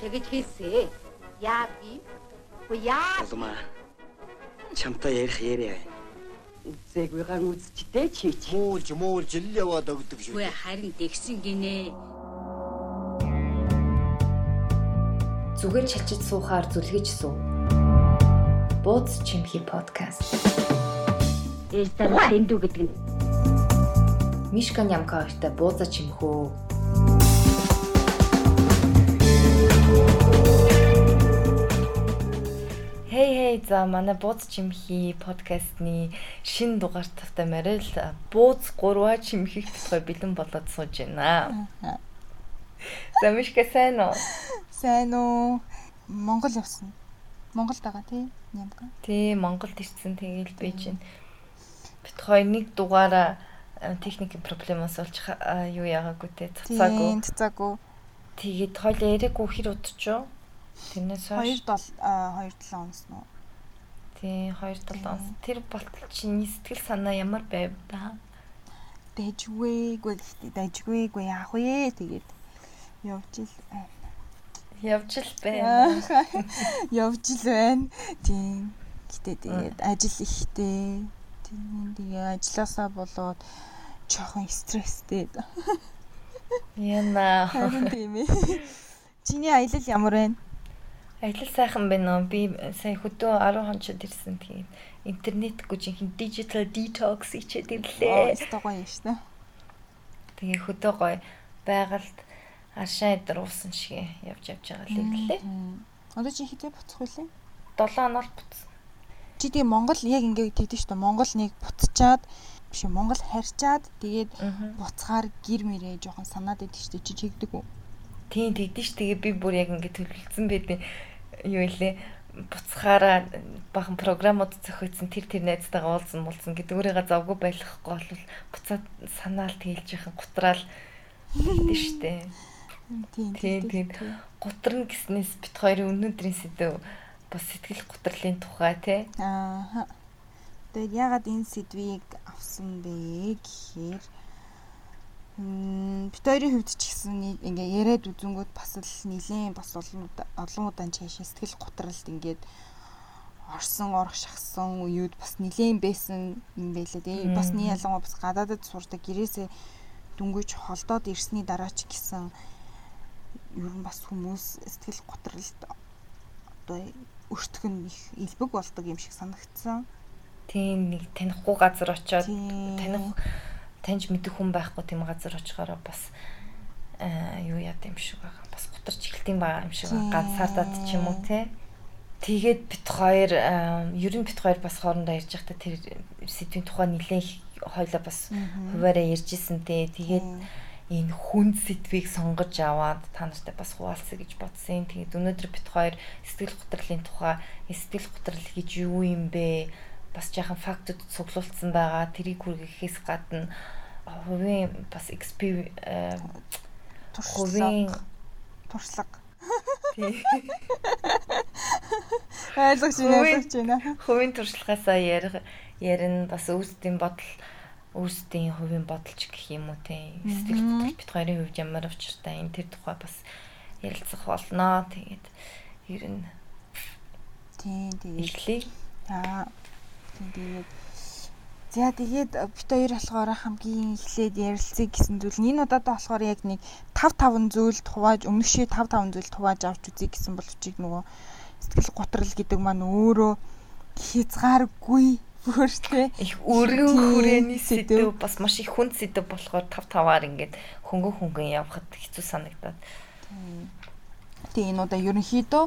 Тэгэж хэлсэн. Яа би? Яа? Улмаа. Чамтай ярих яриа. Үзээгүй ган үзчтэй чи чи. Муулж муулж л яваад өгдөг шүү. Үгүй харин тэгсэн гинэ. Зүгээр чачиж суухаар зүлгэж суу. Бууз чимхи подкаст. Ээлтэр дэндүү гэдэг нь. Мишка нямка хоёртой бууза чимхөө. Хей хей за манай бууз чимхи подкастны шин дугаар тавтай марил бууз гурваа чимхийг битгой бэлэн болоод сууж байна. За Мишка сайн уу? Сайн уу? Монгол явсан. Монголд байгаа тий? Нямка. Тий, Монголд ирсэн тэгэл байж байна. Бит хоёр нэг дугаараа техникийн проблемоос болж юу яагаагүй те цацаагүй. Цацаагүй. Тэгээд хоёул яриаггүй хэр удчихоо? Тэрнээс хойш 2 2 7 онс нуу. Тий, 2 7 онс. Тэр болтол чиний сэтгэл санаа ямар байв та? Дэжвээггүй гэхдээ дэжвээггүй яах вэ? Тэгээд явж ил байна. Явж л байна. Явж л байна. Тийм. Гэтэ тэгээд ажил ихтэй. Тийм тэгээ ажилласаа болоод жоохон стресстэй. Яна. Харин тийм ээ. Чиний аялал ямар байна? Аялал сайхан байна уу? Би сая хөдөө 10 хонцод ирсэн тэгээд интернетгүй жинхэнэ digital detox хийчихэд ирлээ. Өстой гоё юм шнэ. Тэгээ хөдөө гоё байгальд аршаа идэр уусан шиг явж явж байгаа л ирлээ. Одоо чи хитэ буцах үлээ? 7 оноор буцсан. Чи тэгээ Монгол яг ингэ тэгдэж шүү дээ. Монгол нэг буцчаад биш Монгол харьчаад тэгээд буцахаар гэр мэрээ жоохон санаад байдаг шүү дээ. Чи чигдэг үү? Тийм тэгдэж ш тэгээ би бүр яг ингэ төлөвлөсөн байдیں۔ Юу илээ буцахаараа бахан програмууд зохиоцсон тэр тэр найзтайгаа уулзсан мулсан гэдэг өөрийгөө завгүй байлгахгүй бол буцаад санаал тэгэлж яхан гутраал тэгдэж штэ. Тийм тийм. Гутрна гэснээс бит хоёрын өнөөдрийн сэдв бас сэтгэл гутралын тухай тий. Аа. Тэгээд ягаад энэ сэдвийг авсан бэ гэхээр бит хоёрын хувьд ч гэсэн ингээ яриад үзэнгүүд бас л нилийн бас олон удаан чаашаа сэтгэл гутралд ингээд орсон орох шахсан үеуд бас нилийн байсан юм байлаа тий. Бас нэг ялангуяа бас гадаадд сурдаг гэрээсээ дүнгүйж холдоод ирсний дараа ч гэсэн ер нь бас хүмүүс сэтгэл готролд одоо өртөх нь их илбэг болдог юм шиг санагдсан. Тийм нэг танихгүй газар очиод таних таньж мэдэх хүн байхгүй тийм газар очихороо бас юу яд юм шиг байгаа. Бас гутарч эхэлтийн байгаа юм шиг ганцаардаад ч юм уу те. Тэгээд бит хоёр ер нь бит хоёр бас хоорондоо ярьж байхдаа тэр сэдвийн тухай нэлээд хойлоо бас хуваараа ярьж исэн те. Тэгээд энэ хүн сэдвийг сонгож аваад та нартай бас хуваалцъя гэж бодсон. Тэгээд өнөөдөр бит хоёр сэтгэл готролын тухай сэтгэл готрол гэж юу юм бэ? бас жаахан фактууд цуглуулсан байгаа. Тэрийг хүргэхээс гадна хувийн бас XP хувийн туршлага. Ойлгож байна, ойлгож байна. Хувийн туршлагаасаа ярих ярина бас өөрсдийн бодол өөрсдийн хувийн бодолч гэх юм уу те. Сэтгэл хөдлөл бит хоёрын хувьд ямар учиртай энэ тэр тухай бас ярилцах болно. Тэгээд ер нь тийм тэгээд эхлэе. Аа Тэгээд за тэгээд бит хоёр болохоор хамгийн эхлээд ярилцъя гэсэн зүйл энэ удаад болохоор яг нэг 5 5 зүйлд хувааж өмнөшөө 5 5 зүйлд хувааж авч үзье гэсэн боловчиг нөгөө сэтгэл готрол гэдэг маань өөрөө хязгааргүй бүртэй их өргөн хүрээний сэдв бас маш их хүнд сэдв болохоор 5 5-аар ингээд хөнгөн хөнгөн явхад хэцүү санагдаад. Тэгээ энэ удаа ерөнхийдөө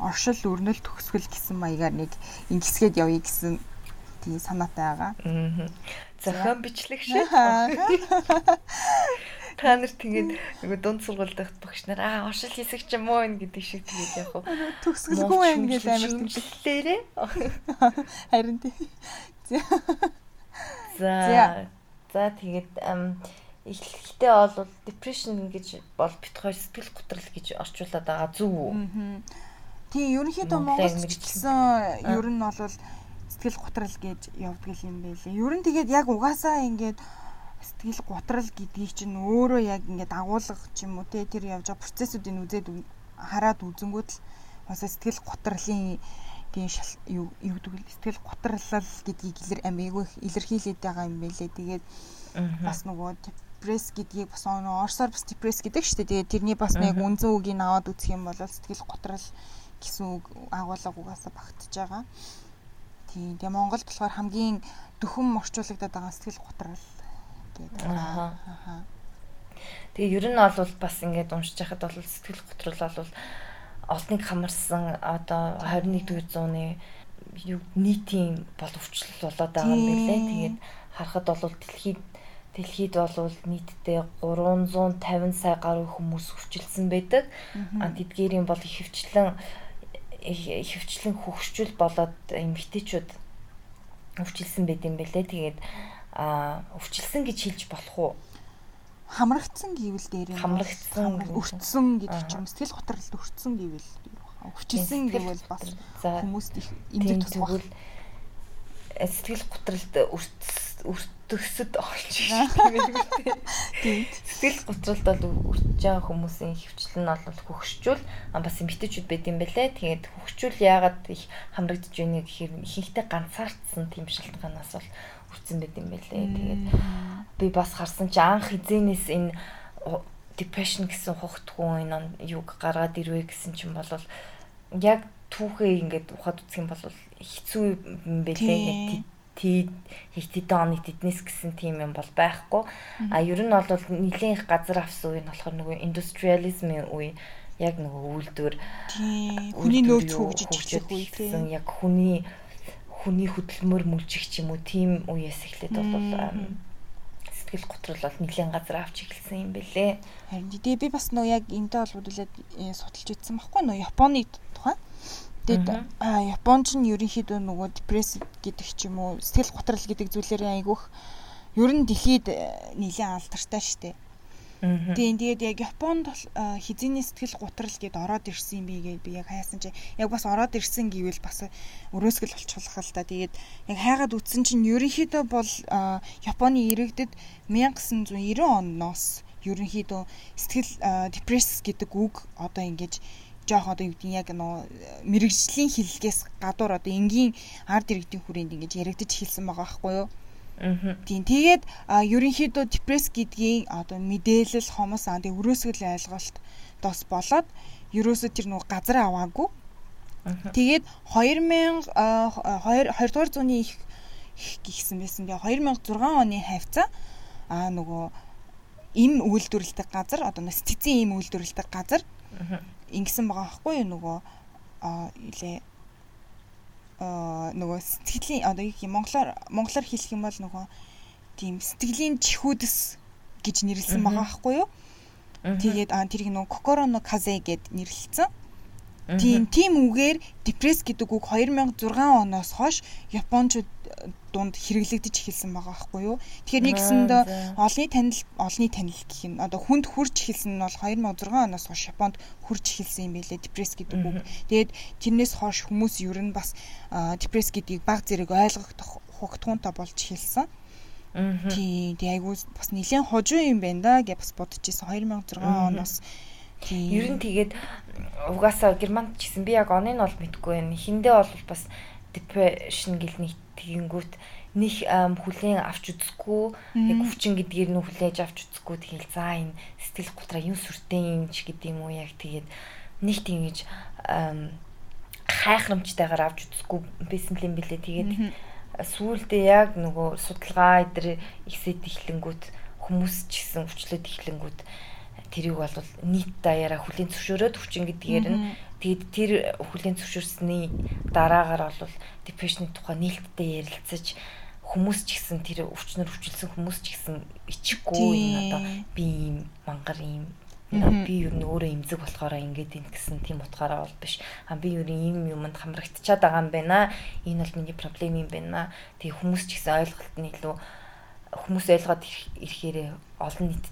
оршил өрнөл төгсгөл гэсэн маягаар нэг ингэсгээд явъя гэсэн тийм санаатай байгаа. Аа. Зохион бичлэг шиг. Та нар тэгээд нөгөө дунд сургуульд байхад багш нар аа оршил хэсэг ч юм уу энэ гэдэг шиг тэгээд яг хуу төгсгөлгүй байх гэж амар тэмдэглэлээрээ. Харин тийм. За. За тэгээд эхлэлтэй бол depression гэж бол бит хоёр сэтгэл готрол гэж орчуулад байгаа зүг үү? Тийм ерөнхийдөө гэсэн ер нь бол сэтгэл готрал гэж явдаг юм байлээ. Ер нь тэгээд яг угаасаа ингээд сэтгэл гутрал гэдгийг чинь өөрөө яг ингээд агуулга ч юм уу те тэр явж байгаа процессуудыг үзээд хараад үзэнгүүт л бас сэтгэл гутралын тийм юу гэдэг вэ? Сэтгэл гутралал гэдгийг илэр амигүй илэрхийлээд байгаа юм байлээ. Тэгээд бас нөгөө депресс гэдгийг бас нөгөө орсоор бас депресс гэдэг шүү дээ. Тэгээд тэрний бас нэг үнзэн үгийг аваад үзэх юм бол сэтгэл гутрал гэсэн үг агуулга угаасаа багтж байгаа. Тийм. Тэгээ Монголд болохоор хамгийн дөхөм орчуулагдаад байгаа сэтгэл гутрал гэдэг. Аа. Тэгээ ер нь бол бас ингээд уншиж байхад бол сэтгэл готрол бол олныг хамарсан. Одоо 21-р зууны нийтийн бол өвчлөл болоод байгаа юм билээ. Тэгээд харахад бол дэлхийд дэлхийд бол нийтдээ 350 сая гаруй хүмүүс өвчлсөн байдаг. А тэдгээрийн бол их хвчлэн их хвчлэн хөгшчүүл болоод эмгтээчүүд өвчлсөн байд юм билээ. Тэгээд а өвчлсөн гэж хэлж болох уу? хамрагдсан гэвэл дээр юм хамрагдсан өртсөн гэдэг ч юм. Сэтгэл готролд өртсөн гэвэл өвчлсөн гэвэл бас хүмүүст их эмзэг тусах. сэтгэл готролд өртөгсөд орж байгаа. Сэтгэл готролд бол өртөж байгаа хүмүүсийн хөвчлөл нь бол хөгшчүүл. Бас эмгтээчүүд байд юм бэлээ. Тэгээд хөгшчүүл яагаад их хамрагдж байна гэхээр ихэнхдээ ганцаардсан тийм шалтгаанаас бол хүрсэн байт юм байлээ. Тэгээд би бас харсан чи анх хизэнээс энэ depression гэсэн хухтгүй энэ юг гаргаад ирвэ гэсэн чинь бол яг түүхээ ингээд ухаад үзэх юм бол хэцүү юм байлээ. Тий хэдэн оны тэднээс гэсэн тийм юм бол байхгүй. А ер нь бол нэлийн их газар авсан үе нь болохоор нөгөө индустриализмын үе яг нөгөө үйлдвэр хүний нөөц хөгжиж ирсэн яг хүний хүний хөдөлмөр мүлжих ч юм уу тийм үеэс эхлээд бол сэтгэл готрол бол нэлийн газар авч эхэлсэн юм бэлээ. Харин тэгээ би бас нөө яг энтэй холбогдуулаад э, судалж үзсэн байхгүй нөө Японы тухай. Тэгээд Японч нь ерөнхийдөө нөгөө депресс гэдэг ч юм уу сэтгэл готрол гэдэг зүйлээрээ айгүйх ер нь дэлхийд э, нэлийн алдартай штэ. Тийм тэгээд яг Японд хизээний сэтгэл гутрал гээд ороод ирсэн юм би гээд би яг хайсан чи яг бас ороод ирсэн гэвэл бас өрөөсгөл болчихлох л да. Тэгээд яг хайгаад үтсэн чинь ерөнхийдөө бол Японы иргэдэд 1990 оноос ерөнхийдөө сэтгэл депресс гэдэг үг одоо ингэж жоох одоо юу гэдэг яг нөө мэрэгжлийн хиллгээс гадуур одоо энгийн ард иргэдийн хүрээнд ингэж яригдчих хэлсэн байгаа байхгүй юу? Тийм тэгээд ерөнхийдөө депресс гэдгийг одоо мэдээлэл хомос аа тэг өрөөсгөл ойлголт дос болоод ерөөсөө тэр нэг газар аваагүй. Тэгээд 2000 2 дугаар зууны их гихсэн байсан. Тэгээ 2006 оны хавцаа аа нөгөө им үйлдвэрлэдэг газар одоо сэтгцийн им үйлдвэрлэдэг газар ингэсэн байгаа байхгүй юу нөгөө аа илээ нөгөө сэтгэлийн одоо юу монголоор монголоор хэлэх юм бол нөгөө тийм сэтгэлийн чихүүдс гэж нэрлсэн байгаа байхгүй юу? Тэгээд аа тэрийг нөгөө Kokorono Kaze гэд нэрлэлсэн. Тийм тийм үгээр депресс гэдэг үг 2006 оноос хойш японочууд дунд хэрэглэгдэж эхэлсэн байгаа байхгүй юу. Тэгэхээр нэг гэсэндээ олны танил олны танил гэх юм. Одоо хүнд хүрч эхэлсэн нь бол 2006 оноос хойш Японд хүрч эхэлсэн юм байлээ депресс гэдэг үг. Тэгээд тэрнээс хойш хүмүүс ер нь бас депресс гэдгийг баг зэрэг ойлгох хугтгуунтай болж эхэлсэн. Тийм, тий айгуу бас нэлээд хожуу юм байна да гэж бас бодож ирсэн 2006 оноос Тийм. Ер нь тэгээд угаасаа Германд ч гэсэн би яг оныг нь бол мэдгүй байна. Хиндээ бол бас depression гэл нэг тэгэнгүүт нэг хүлээн авч үзэхгүй. Яг хүчин гэдгээр нь хүлээж авч үзэхгүй. Тэгэл за энэ сэтгэл готроо юм сүртэй юм ч гэдэг юм уу яг тэгээд нэг тийгэж хайхрамжтайгаар авч үзэхгүй байсан юм билээ. Тэгээд сүүлдээ яг нөгөө судалгаа эдэр ихсэд ихлэнгүүт хүмүүс ч гэсэн өвчлөд ихлэнгүүт тэрийг бол нийт даяараа хүлийн зөвшөөрөөд хүчин гэдгээр нь тэгээд тэр хүлийн зөвшөөрсний дараагаар бол depression тухай нээлттэй ярилцаж хүмүүс ч гэсэн тэр өвчнөр өвчлсөн хүмүүс ч гэсэн ичихгүй энэ одоо би ийм мангар ийм би юу н өөрөө имзэг болохоор ингээд ин гэсэн тийм утгаараа бол биш. А би юу ийм юмд хамрагдчихад байгаа юм байна. Энэ бол миний проблем юм байна. Тэгээ хүмүүс ч гэсэн ойлголт нь илүү хүмүүс ойлгоод ирэхээр олон нийт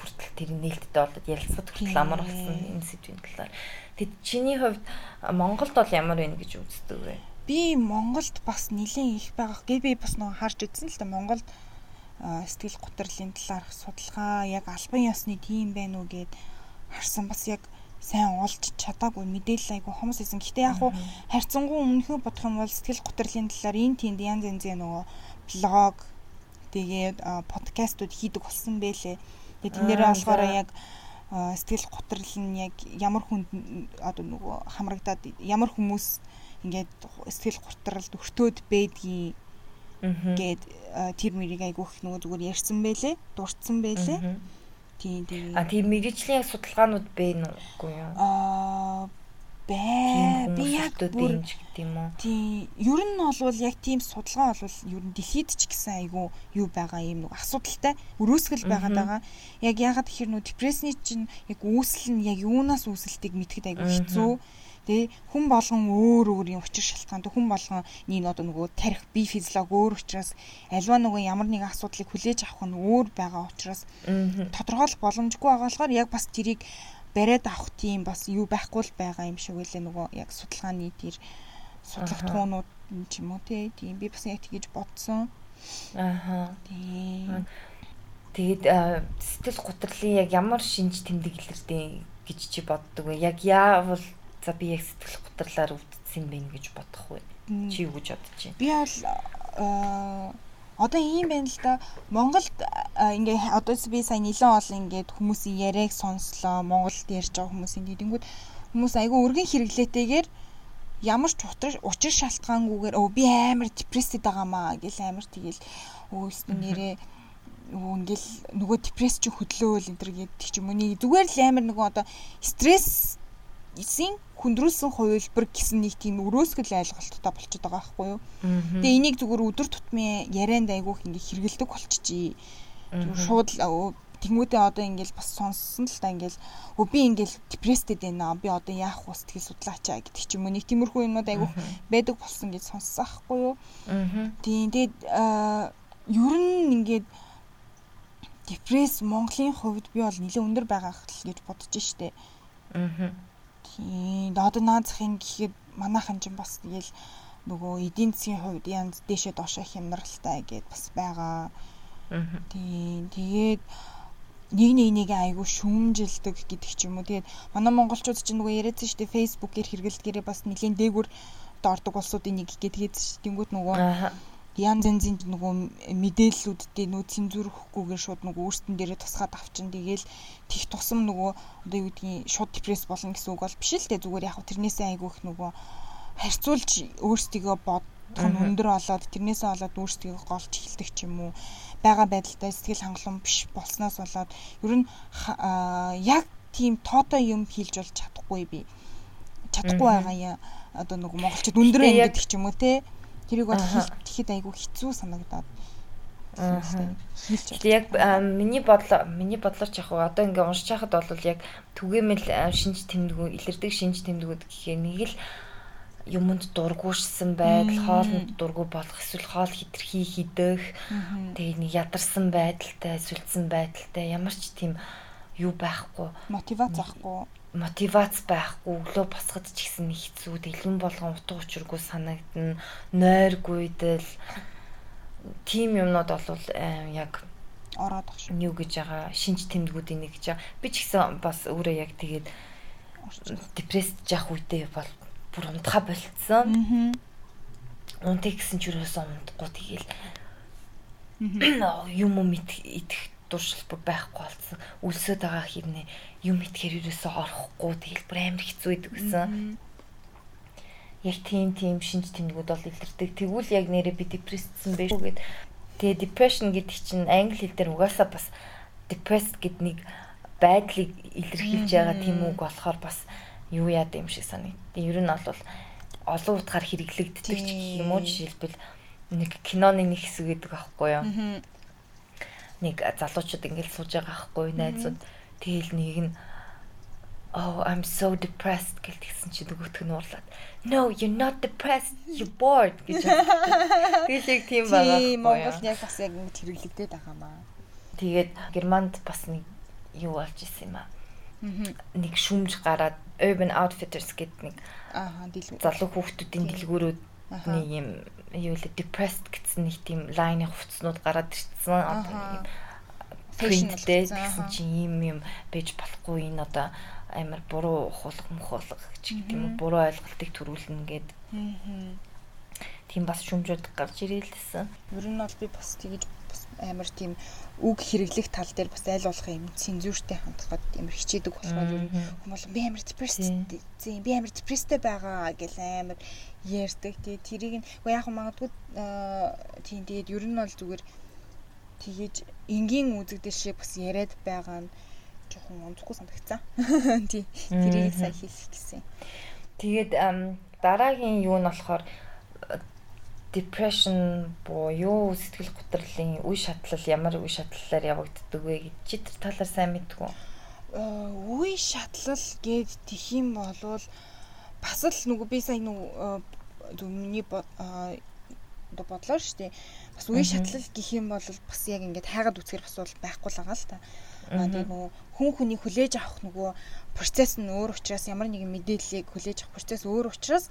хүртэл тэр нээлттэй болоод ярилцахад хүртэл амар болсон энэ сэдвийн талаар. Тэгэд чиний хувьд Монголд бол ямар байна гэж үздэг вэ? Би Монголд бас нэлийн их байгаа. Гэ би бас нөгөө харж үзсэн л да Монголд сэтгэл гутралын талаарх судалгаа яг албан ёсны тийм байна уу гэд харсан бас яг сайн олж чадаагүй мэдээлэл айгу хүмүүс исэн. Гэтэ яг хуу харьцангуй өмнөхөө бодох юм бол сэтгэл гутралын талаар энэ тэнд янз янзын нөгөө блог тэгээд подкастууд хийдэг болсон байлээ. Тэгээд тэн дээрээ Аа, болохоор яг сэтгэл гутрал нь яг ямар хүнд одоо нөгөө хамрагдаад ямар хүмүүс ингээд сэтгэл гутралд өртөөд байдгийг гээд тэр мэрийг айгүйх нөгөө зүгээр ярьсан байлээ дурдсан байлээ. Тийм тийм. А тийм мэрэгжлийн судалгаанууд байна уугүй юу? аа бай би яг бүр гэдэг юм уу? тийм ер нь бол яг тийм судалгаа бол ер нь дэлхийд ч гэсэн айгүй юу байгаа юм нэг асуудалтай өрөөсгөл байгаа. Яг ягаад тэгэхээр нөө депрессний чинь яг үүсэл нь яг юунаас үүсэлтийг мэдхэд айгүй хэцүү. Тэ хүн болгон өөр өөрийн учир шалтгаантай хүн болгон нэг одоо нөгөө тарих бие физиолог өөр учраас альва нөгөө ямар нэгэн асуудлыг хүлээж авах нь өөр байгаа учраас тодорхойлох боломжгүй байгаа болохоор яг бас тэрийг бариад авах тийм бас юу байхгүй л байгаа юм шиг үлээ нөгөө яг судалгааны тэр судлах туунууд ч юм уу тий тийм би бас яг тэгэж бодсон Ааха. тийм Тэгээд а, сэтгэл гутралын яг ямар шинж тэмдэг илэрдэг гэж чи боддог вэ? Яг яавал за би яг сэтгэл гутралаар өвдсөн бэ гэж бодох вэ? Чи юу гэж бодож байна? би бол аа, одоо ийм байна л да Монголд ингээ одоо би сайн нэлээд олон ингээд хүмүүсийн яриаг сонслоо. Монголд ярьж байгаа хүмүүсийн тэгэнгүүт хүмүүс айгүй өргөн хэрэглээтэйгээр ямар ч учир учир шалтгаангүйгээр өө би амар депрессэд байгаамаа гэл амар тэгэл өө өстө нэрээ нөгөө ингээл нөгөө депресс чинь хөдлөөл энэ төр гэдэг ч юм уу нэг зүгээр л амар нөгөө одоо стресс эсийн хүндрүүлсэн хувилбар гэсэн нэг тийм өрөөсгөл ойлголттой болчиход байгаа байхгүй юу. Тэгээ энийг зүгээр өдөр тутмын ярианд айгүйх ингээ хэрэгэлдэг болчихжээ. Шууд Тэнгүүдээ одоо ингээл бас сонссон л та ингээл өө би ингээл депресстэд байна. Би одоо яах вэ сэтгэл судлаачаа гэдэг ч юм уу нэг тиймэрхүү юмнууд айгүйх байдаг болсон гэж сонссон ахгүй юу. Тийм тэгээд ер нь ингээд депресс Монголын хувьд би бол нэлээд өндөр байгаа гэж бодож штэ. Аа. Тийм одоо наад захын гэхэд манайхан ч бас тэгэл нөгөө эдийн засгийн хувьд янз дээшээ доошоо хямралтай гэд бас байгаа. Аа. Тийм тэгээд нэг нэг нэг айгу шүүмжилдэг гэдэг ч юм уу. Тэгээд манай монголчууд ч нөгөө яриадсан шүү дээ фэйсбүүкээр хэрэгэлдгээрээ бас нэлийн дээгүр доордог улсуудын нэг гэдэг шүү. Тэнгүүт нөгөө. Янз янзын нөгөө мэдээллүүдтэй нөгөө цензур өгөхгүйгээр шууд нөгөө өөртөн дээрээ тусгаад авчин. Тэгээл тех тусам нөгөө одоо юу гэдгийг шууд депресс болно гэсэн үг бол биш л дээ зүгээр яг хөө тэрнээсээ айгүйх нөгөө харьцуулж өөрсдийгөө бодох нь өндөр болоод тэрнээсээ болоод өөрсдийгөө голж эхэлдэг ч юм уу. Байгаа байдалтай сэтгэл хангалуун биш болсноос болоод ер нь яг тийм тоотой юм хийлж болж чадахгүй би. Чадахгүй байгаа юм. Одоо нөгөө монголчууд өндөр байна гэдэг ч юм уу те. Тэрийг бол Хийхэд айгүй хэцүү санагдаад яг миний бодлоо миний бодлоор ч яг одоо ингээ уншиж хахад бол яг түгээмэл шинж тэмдгүү илэрдэг шинж тэмдгүүд гэхээр нэг л юмд дургуушсан байдал, хоолнд дургу болох эсвэл хоол хитрхи хидэх, тэгээ нэг ядарсан байдалтай, сүлдсэн байдалтай ямар ч тийм юу байхгүй. Мотивац авахгүй мотивац байхгүй өглөө босоход ч нэг хэцүү дэлгэн болгон утга учиргүй санагдана. Нойргүйдэл тийм юмнууд бол яг ороод шүү. юу гэж байгаа шинж тэмдгүүдийн нэг гэж байгаа. би ч гэсэн бас өөрөө яг тэгээд депресд жах үедээ бол бүр унтахаа болцсон. Унтыг гэсэн ч юусоо унтахгүй тэгээл. Юм юм идэх идэх дуршил бүр байхгүй болсон. Үлсөд байгаа хэрнээ юм идэхээр юусоо орохгүй тэгэл бүр амар хэцүү идэг гэсэн. Яг тийм тийм шинж тэмдгүүд бол илэрдэг. Тэгвэл яг нэрээ би депрессдсэн байх шүү гэд. Тэгээ depression гэдэг чинь англи хэл дээр угаасаа бас depressed гэд нэг байдлыг илэрхийлж байгаа тийм үг болохоор бас юу яад юм шиг санагд. Ер нь бол олон утгаар хэрэглэгддэг ч гэх юм уу жишээлбэл нэг киноны нэг хэсэг гэдэг аахгүй юу? Нэг залуучууд ингээл сууж байгаа аахгүй юу? Найзууд тэгэл нэг нь Oh, I'm so depressed гэлтгсэн чи нөгөөх нь уурлаад. No, you're not depressed. You're bored гэж. Тэгэл яг тийм байгаа. Тийм байхгүй? Монгол яг бас яг ингэ хэрэглэгдээд байгаа маа. Тэгээд Германд бас нэг юу болж исэн юм аа. Нэг шүмж гараад Urban Outfitters гэдэг нэг залуу хүүхдүүдийн дэлгүүрүүд нэг юм юу л depressed гэсэн нэг тийм лайны хувцснууд гараад ирсэн. Одоо нэг юм принттэй гэсэн чинь ийм юм байж болохгүй. Энэ одоо амар буруу ухуулга мөхөлг ч гэдэг юм уу буруу ойлголтыг төрүүлнэ гэд. Тийм бас шүмжүүд гарч ирээлсэн. Ер нь бол би бас тэгэж амар тийм үг хэрэглэх тал дээр бас аль болох юм цензуртэй хандхад амар хичээдэг болохоор нь хүмүүс би амар депрессд зэн би амар депресстэй байгаа гэл амар ярьдаг. Тэгээ тэрийг нь яг магадгүй тийм тэгээд ер нь бол зүгээр тэгэж энгийн үзэгдэл шиг бас яриад байгаа нь жоохон онцгүй санагцсан. Тий. Тэрийг сайн хийх гэсэн. Тэгээд дараагийн юу нь болохоор depression буюу сэтгэл готрлын үе шатлал ямар үе шатлалаар явагддаг вэ гэж чи тэр талаар сайн мэдгүй. Үе шатлал гэд тэх юм болвол бас л нөгөө би сайн нөгөө миний бодлоор шүү дээ. Бас үе шатлал гэх юм бол бас яг ингээд хайгаад үцгэр бас бол байхгүй л байгаа л та. Аа тэгээ нөгөө хүн хүний хүлээж авах нөгөө процесс нь өөр учраас ямар нэгэн мэдээллийг хүлээж авах процесс өөр учраас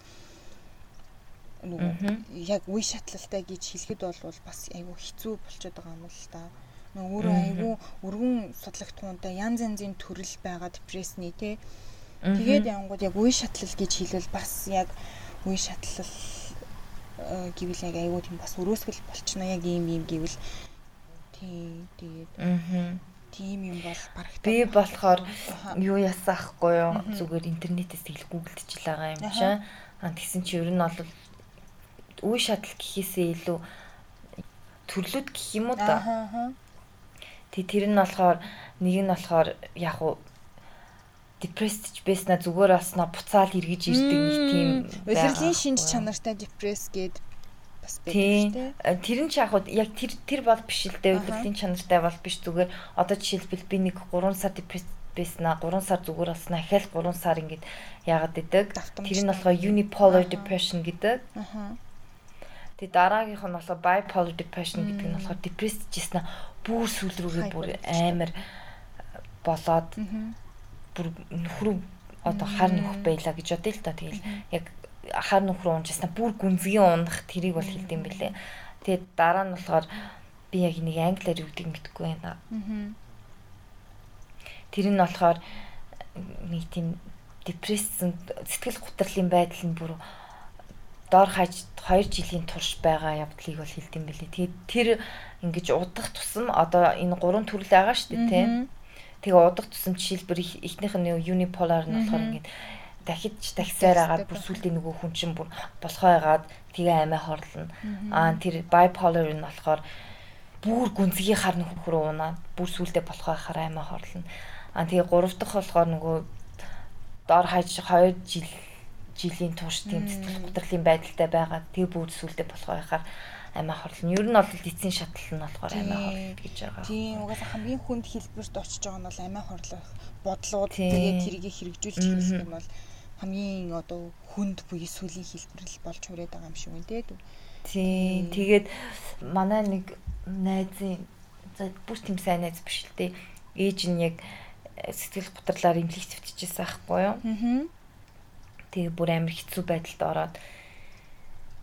нөгөө яг үе шатлалтай гэж хэлэхэд бол бас айгүй хэцүү болчиход байгаа юм л та. Нөгөө өөрөө айгүй өргөн судлагтгуунтай янз янзын төрөл байгаа депрессний тий. Тэгээд янгууд яг үе шатлал гэж хэлвэл бас яг үе шатлал э, гэвэл яг айгүй тийм бас өрөөсгөл болчихно яг ийм ийм гэвэл тий тэгээд аа тийм юм бол барагтай. Би болохоор юу яасан ахгүй юу? Зүгээр интернетээс тэгэл гуглдчихл байгаа юм чинь. Аа тэгсэн чи ер нь бол үе шатал гэхээсээ илүү төрлүүд гэх юм уу да. Тэг тэр нь болохоор нэг нь болохоор яг уу депрессд байсна зүгээр басна буцаал эргэж ирдэг нэг тийм удирдлагын шинж чанартай депресс гээд бас байдаг тийм тэр нь ч яг яг тэр тэр бол биш л дээ. Удирдлагын чанартай бол биш. Зүгээр одоо жишээлбэл би нэг 3 сар депресс байсна 3 сар зүгээр болсна ахаал 3 сар ингээд яагаад идэг? Тэр нь болохоор unipolar depression гэдэг. Аа Тэгээ дараагийнх нь болохоор bipolar depression гэдэг нь болохоор depressed гэсэн бүр сүүл рүүгээ бүр амар болоод бүр нөхрөө одоо хар нөх байла гэж бодъё л та. Тэгэл. Яг хар нөх рүү унжсна бүр гүнзгий унах тэрийг бол хэлдэм бэлээ. Тэгээд дараа нь болохоор би яг нэг англиар юу гэдгийг мэдэхгүй байна. Тэр нь болохоор нэг тийм депрессэн сэтгэл гутралын байдал нь бүр доор хаж 2 жилийн турш байгаа явдлыг бол хэлдэм билий. Тэгээд тэр ингэж удах тусам одоо энэ гурван төрөл байгаа шүү дээ тийм. Тэгээ удах тусам жишээлбэл эхнийх нь unipolar нь болохоор ингэж дахиж дахисаар агаад бүр сүлдээ нөгөө хүн чинь бүр болохоо ягаад тэгээ амиа хорлно. Аа тэр bipolar нь болохоор бүр гүнзгий хар нөхөр рүү унаад бүр сүлдээ болохоо яхаар амиа хорлно. Аа тэгээ гурав дахь болохоор нөгөө доор хаж 2 жил жилийн турш тийм сэтгэл готрлын байдалтай байгаа. Тэг бүгд сүлдээ болох байхаар амиа хорлно. Ер нь бол эцсийн шатал нь болохоор амиа хорлол гэж байгаа. Тийм угаасаа хамгийн хүнд хэлбэрт очиж байгаа нь бол амиа хорлох бодлууд тэгээд тэрийг хэрэгжүүлж хэлэх юм бол хамгийн одоо хүнд буюу сүлийн хэлбэр л болж хүрээд байгаа юм шиг үн дээ. Тийм тэгээд манай нэг найзын за бүр тийм сайн найз биш л дээ. Ээж нь яг сэтгэл готрлоор имлэг твтчихсэн аахгүй юу? Аа Тэгээ бүр амар хэцүү байдалд ороод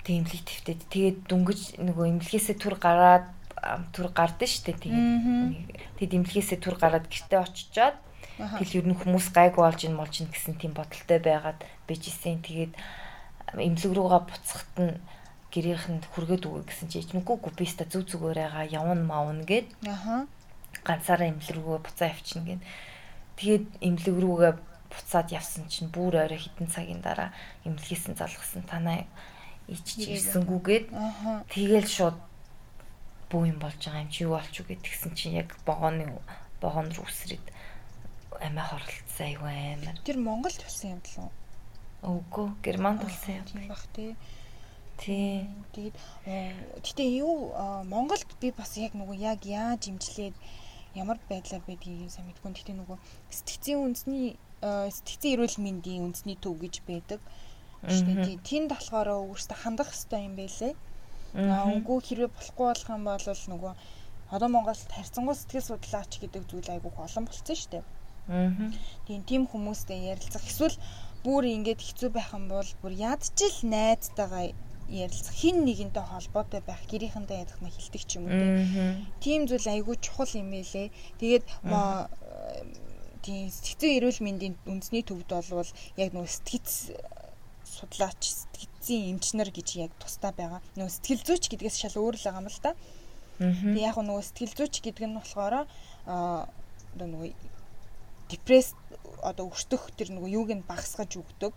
тэмлэг твтэд тэгээд дүнгэж нөгөө имлэхээсээ түр гараад түр гардаа штэ тэгээд тэгээд имлэхээсээ түр гараад гэртээ очичоод тэгэл ер нь хүмүүс гайгүй болж ин молж ин гэсэн тийм бодолтой байгаад бижсэн тэгээд имлэг рүүгээ буцахт нь гэрийнхэнд хүргээд өгөө гэсэн чи ичмэггүй биста зүг зүгээр байгаа явна маавна гэд. Ганцаараа имлэг рүүгээ буцаа явчихна гэд. Тэгээд имлэг рүүгээ буцаад явсан чинь бүр орой хитэн цагийн дараа эмнэлгээс нь залгасан танаа ичж ирсэнгүүгээд тэгэл шууд бүү юм болж байгаа юм чи юу болч уу гэдгсэн чинь яг богооны богоон руу үсрээд амиа хорлцсан айгүй амар. Тэр Монголд болсон юм болов уу? Үгүй, Германд болсон юм баг тий. Тий. Тэгээд гэтээ юу Монголд би бас яг нөгөө яг яаж имжлээд ямар байдлаар байдгийг сайн мэдгүй. Гэтээ нөгөө сэтгцийн үндэсний Э, сэтгцэн эрүүл мэндийн үндэсний төв гэж байдаг. Штэ тэнд болохоор өөрөөсөө хандах хэрэгтэй юм байлээ. Аа үгүй хэрвээ болохгүй болох юм бол нөгөө одоо Монголд харьцангуй сэтгэл судлаач гэдэг зүйл айгүй олон болцсон штэ. Аа. Тийм тийм хүмүүстэй ярилцах эсвэл бүр ингэж хэцүү байх юм бол бүр ядчил найзтайгаа ярилцах хин нэгэнтэй холбоотой байх гэрийнхэнтэй ядах нь хилдэг ч юм уу. Тийм зүйл айгүй чухал юм байлээ. Тэгээд мо тийм сэтгцэн эрүүл мэндийн үндэсний төвд болвол яг нөгөө сэтгц судлаач сэтгцийн эмчнэр гэж яг тусдаа байгаа. Нөгөө сэтгэл зүйч гэдгээс шал өөр л байгаа юм л да. Тэг яг нөгөө сэтгэл зүйч гэдэг нь болохоор аа нөгөө депресс одоо өртөх тэр нөгөө юуг нь багасгаж өгдөг.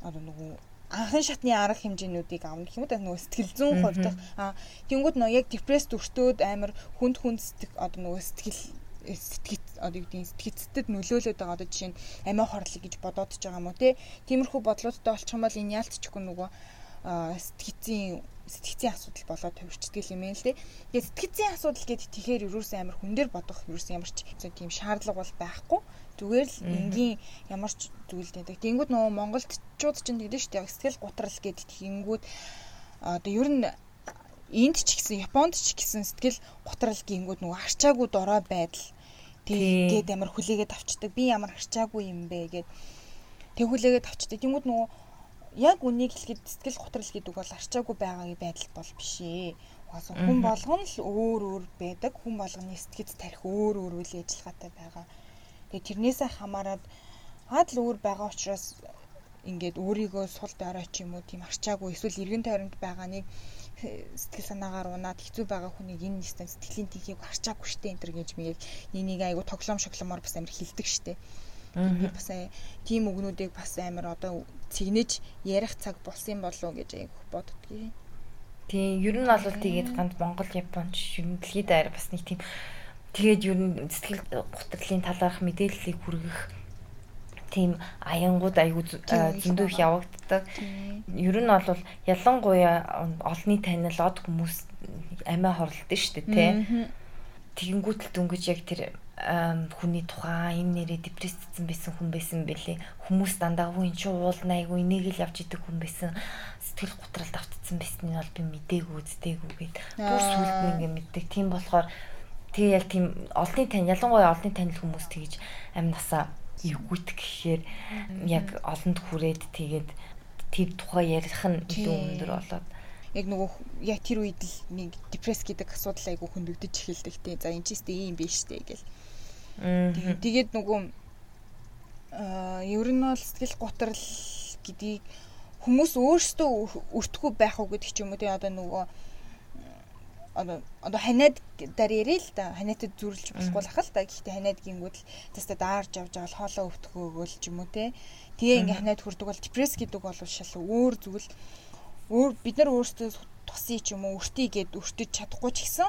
Одоо нөгөө анхан шатны арга хэмжээнүүдийг авна гэх юм да нөгөө сэтгэл зүйн хувьд а тэнгууд нөгөө яг депресс өртөөд амар хүнд хүнд одоо нөгөө сэтгэл сэтгэц одоо юу гэдэг сэтгэцтэд нөлөөлөд байгаа одоо жишээ нь амиа хорлог гэж бодоод ч байгаа юм уу те тиймэрхүү бодлуудтай болчих юм бол энэ яалтчгүй нөгөө сэтгэцийн сэтгцийн асуудал болоод төвчдөг юм ээ л дээ. Тэгээд сэтгцийн асуудал гэдэг тэгэхээр ерөөсөн амар хүн дээр бодох ерөөсөн ямар ч тийм шаардлага бол байхгүй. Зүгээр л энгийн ямар ч зүйл гэдэг. Тэнгүүд нөгөө монголчууд ч гэдэг шүү дээ. Сэтгэл гутрал гэдэг тэнгүүд одоо ер нь энд ч гэсэн Японд ч гэсэн сэтгэл гутрал гингүүд нөгөө арчаагүй дорой байдал тэгээд амар хүлээгээд авчдаг. Би ямар арчаагүй юм бэ гэд тэг хүлээгээд авчдаг. Тэнгүүд нөгөө яг үнийг хэлэхэд сэтгэл готрол гэдэг бол арчаагүй байгаагийн байдал бол биш ээ. Угаасаа хүн болгоно л өөр өөр байдаг. Хүн болгоны сэтгэц тарих өөр өөр үйл ажиллагаатай байгаа. Тэгээ тэрнээсээ хамаарад хаад л өөр байгаа учраас ингээд өөрийгөө сул дорой ч юм уу тийм арчаагүй эсвэл эргэн тойронд байгаа нэг э, сэтгэл санаагаар унаад хэцүү байгаа хүнийг энэ нэстэн сэтгэлийн тихийг арчаагүй штэ энэ төр гэж мийг нэг нэг айгу тоглоом шогломоор бас амир хилдэг штэ. Би бас тийм өгнүүдийг бас амар одоо цэгнэж ярих цаг болсон болов уу гэж аяг боддгийг. Тийм, ер нь бол тэгээд ганд Монгол, Японч дэлхийд аяар бас нэг тийм тэгээд ер нь сэтгэл гутралын талаарх мэдээллийг хүргэх тийм аянгууд аягүй зөндөө их явагддаг. Ер нь бол ялангуяа олонний танил од хүмүүс амиа хорлолтой шүү дээ, тий. Тэгэнгүүтэл дүнгэж яг тэр хүний тухай энэ нэрээ депрессцсэн байсан хүн байсан бэлээ. Хүмүүс дандаа үн чи уулна айгу энийг л явж идэг хүн байсан. Сэтгэл готролд автцсан байсныг бол би мдээгүй үздээгүй гэд. Бүр сүлд нь ингээ мэддэг. Тийм болохоор тэгээ яг тийм олонний тань ялангуяа олонний танил хүмүүс тэгж амь насаа эвгүйт гэхээр яг олонд хүрээд тэгээд тэр тухай ярих нь илүү өндөр болоод яг нөгөө яг тэр үед л нэг депресс гэдэг асуудал айгу хөндөгдөж эхэлдэг тий. За энэ ч гэсэн ийм биш дээ гэл. Тэгээд нөгөө аа ер нь бол сэтгэл готрал гэдгийг хүмүүс өөрсдөө өртгөө байх уу гэдэг ч юм уу тий одоо нөгөө одоо ханиад дараа ярил л да. Ханиатад зүрлж болохгүй л ахал та гэхдээ ханиад гингүүд л теста даарж авч байгаа хоолоо өвтгөөгөө л ч юм уу те. Тэгээ ингээ ханиад хүрдэг бол депресс гэдэг бол шал өөр зүйл. Өөр бид нар өөрсдөө тусъя ч юм уу өртөе гэд өртөж чадахгүй ч гэсэн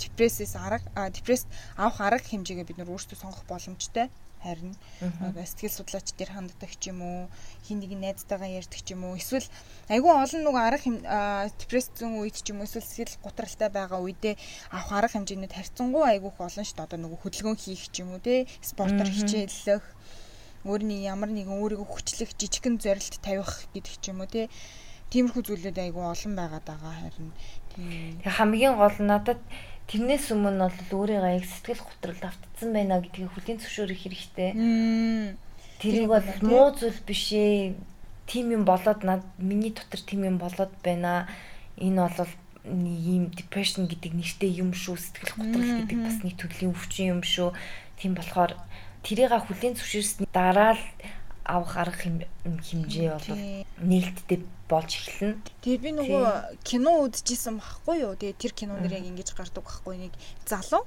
депрессээс арга депресс авах арга хэмжээгээ бид нар өөрсдөө сонгох боломжтой харин. Сэтгэл судлаач дээр ханддаг ч юм уу хин нэг найзтайгаа ярьдаг ч юм уу. Эсвэл айгүй олон нэг арга депрессцэн үед ч юм уу эсвэл сэтгэл гутралтай байгаа үедээ авах арга хэмжээнүүд харьцангуй айгүйх олон шүү дээ. Одоо нөгөө хөдөлгөөн хийх ч юм уу те спортоор хичээллэх өөрний ямар нэгэн өөрийгөө хүчлэх жижигхэн зорилт тавих гэдэг ч юм уу те тиймэрхүү зүйлүүд айгүй олон байгаад байгаа харин. Тийм хамгийн гол надад Тэрнээс өмнө бол өөрийгөө яг сэтгэл готрол автцсан байна гэдгийг хүлийн зөвшөөрөх хэрэгтэй. Тэрийг бол муу зүйл биш ээ. Тим юм болоод над миний дотор тим юм болоод байна. Энэ бол ийм depression гэдэг нэртэй юм шүү. Сэтгэл готрол гэдэг бас нэг төрлийн өвчин юм шүү. Тийм болохоор тэрийг хүлийн зөвшөөрсний дараа л авах арга хэмжээ бол нээлттэй болж эхэлнэ. Тэгээд би нөгөө кино үзчихсэн байхгүй юу? Тэгээд тэр кинон дэр яг ингэж гардаг байхгүй нэг залуу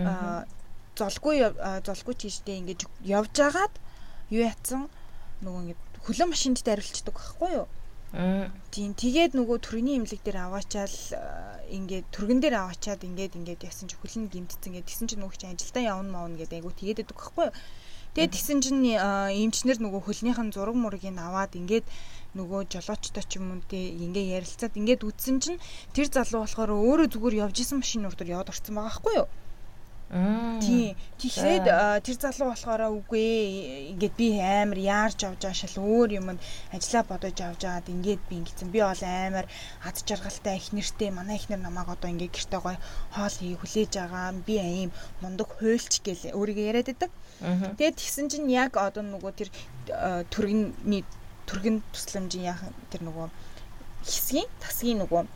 аа золгүй золгүй тийшдээ ингэж явж агаад юу ятсан нөгөө ингэ хөлөө машинд дарилчдаг байхгүй юу? Тийм тэгээд нөгөө төрөний имлэг дээр аваачаал ингээд түргэн дээр аваачаад ингээд ингээд ясан чи хөлн гимтцэн ингээд тэгсэн чи нөгөө чи ажилдаа явна маавна гэдэг айгу тэгээд байдаг байхгүй юу? Тэгээд тэгсэн чинь эмчнэр нөгөө хөлнийхэн зураг мургийг аваад ингээд нөгөө жолоочтой ч юм уу тий ингээ ярилцаад ингээд үтсэн чинь тэр залуу болохоор өөрөө зүгээр явж исэн машин урдаар яваад орцсон байгаа байхгүй юу? Тий. Тэгэхээр тэр залуу болохоор үгүй ингээд би амар яарч авч шал өөр юмд ажиллаа бодож авч аваад ингээд би ингэсэн. Би бол амар ад жаргалтай их нэртэй манай их нэр намайг одоо ингээд гэртээ гоё хоол хий хүлээж байгаа. Би аим мундаг хуйлч гэл өөрийгөө яриад байдаг. Тэгээд тэгсэн чинь яг одоо нөгөө тэр төргөний төргөн тусламжийн яах тэр нөгөө хэсгийн тасгийн нөгөө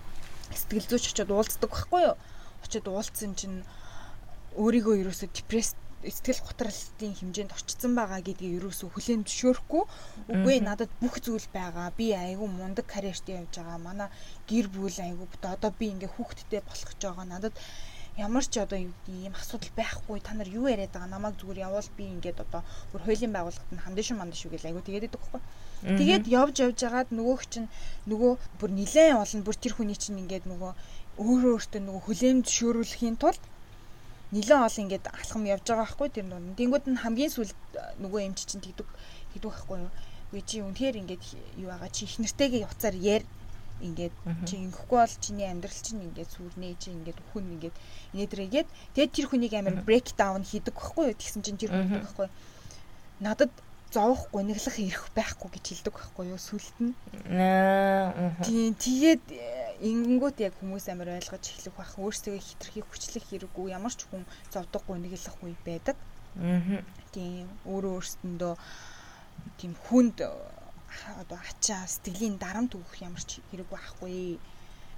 сэтгэл зүйч очиод уулздаг байхгүй юу? Очиод уулзсан чинь өөрийгөө ерөөсө депресс сэтгэл готролтын хэмжээнд очсон байгаа гэдгийг ерөөсөө хүлээн зөвшөөрөхгүй. Үгүй надад бүх зүйл байгаа. Би айгүй мундаг карьертэй явж байгаа. Манай гэр бүл айгүй одоо би ингээ хүүхэдтэй болох гэж байгаа. Надад ямар ч одоо ийм асуудал байхгүй та нар юу яриад байгаа намайг зүгээр явуул би ингээд одоо бүр хуулийн байгууллагад нь хандиш мандаш үг гэл айгу тэгээд байдаг байхгүй. Тэгээд явж явж хагаад нөгөөх чинь нөгөө бүр нилээн олон бүр тэр хүний чинь ингээд нөгөө өөрөө өөртөө нөгөө хүлээн зөвшөөрүүлэхийн тулд нилээн ол ингээд алхам явж байгаа байхгүй тэр нүн. Тэнгүүд нь хамгийн сүүлд нөгөө эмч чинь тэгдэг тэгдэг байхгүй юу. Үгүй чи үнэхээр ингээд юу байгаа чи их нэртэйгээ уцаар яар? Ингээд чи ингэхгүй бол чиний амьдрал чинь ингээд сүрнээ чи ингээд хүн ингээд инээдрэгээд тэгээд тэр хүнийг амар брейк даун хийдэг байхгүй юу? Тэгсэн чинь тэр хүн байхгүй надад зовох гуниглах ирэх байхгүй гэж хэлдэг байхгүй юу? Сүлд нь. Тийм тэгээд ингэнгүүт яг хүмүүс амар ойлгож эхлэх байх өөрсдөө хитрхи хүчлэх хэрэггүй ямар ч хүн зовдог гуниглах үе байдаг. Аа тийм өөрөө өөрсөндөө тийм хүнд одоо ачаа сэтгэлийн дарамт өгөх ямар ч хэрэг байхгүй.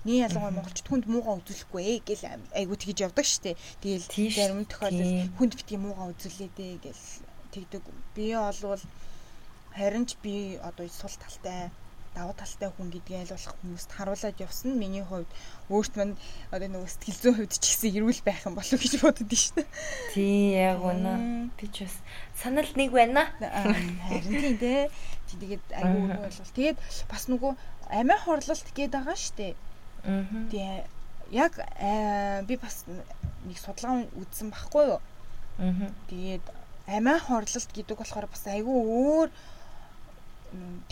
Нэг ялангуяа монголчууд хүнд муугаа үзүүлэхгүй ээ гэл айгу тэгж явдаг штэ. Тэгэл зарим тохиолдолд хүнд битгий муугаа үзүүлээ дээ гэл тэгдэг. Би олвол харин ч би одоо сул талтай давуу талтай хүн гэдгийг ойлгох хүмүүст харуулад явсан. Миний хувьд өөрт мань одоо нөгөө сэтгэл зүйн хувьд ч гэсэн эрүүл байх юм болов гэж бодод шүү дээ. Тий, яг үнэ. Би ч бас санал нэг байна. Харин тийм дээ. Тэгээд аюу өнөө бол тэгээд бас нөгөө амиа хорлолт гээд байгаа шүү дээ. Аа. Тэгээ яг би бас нэг судалгаа үзсэн байхгүй юу? Аа. Тэгээд амиа хорлолт гэдэг болохоор бас айгүй өөр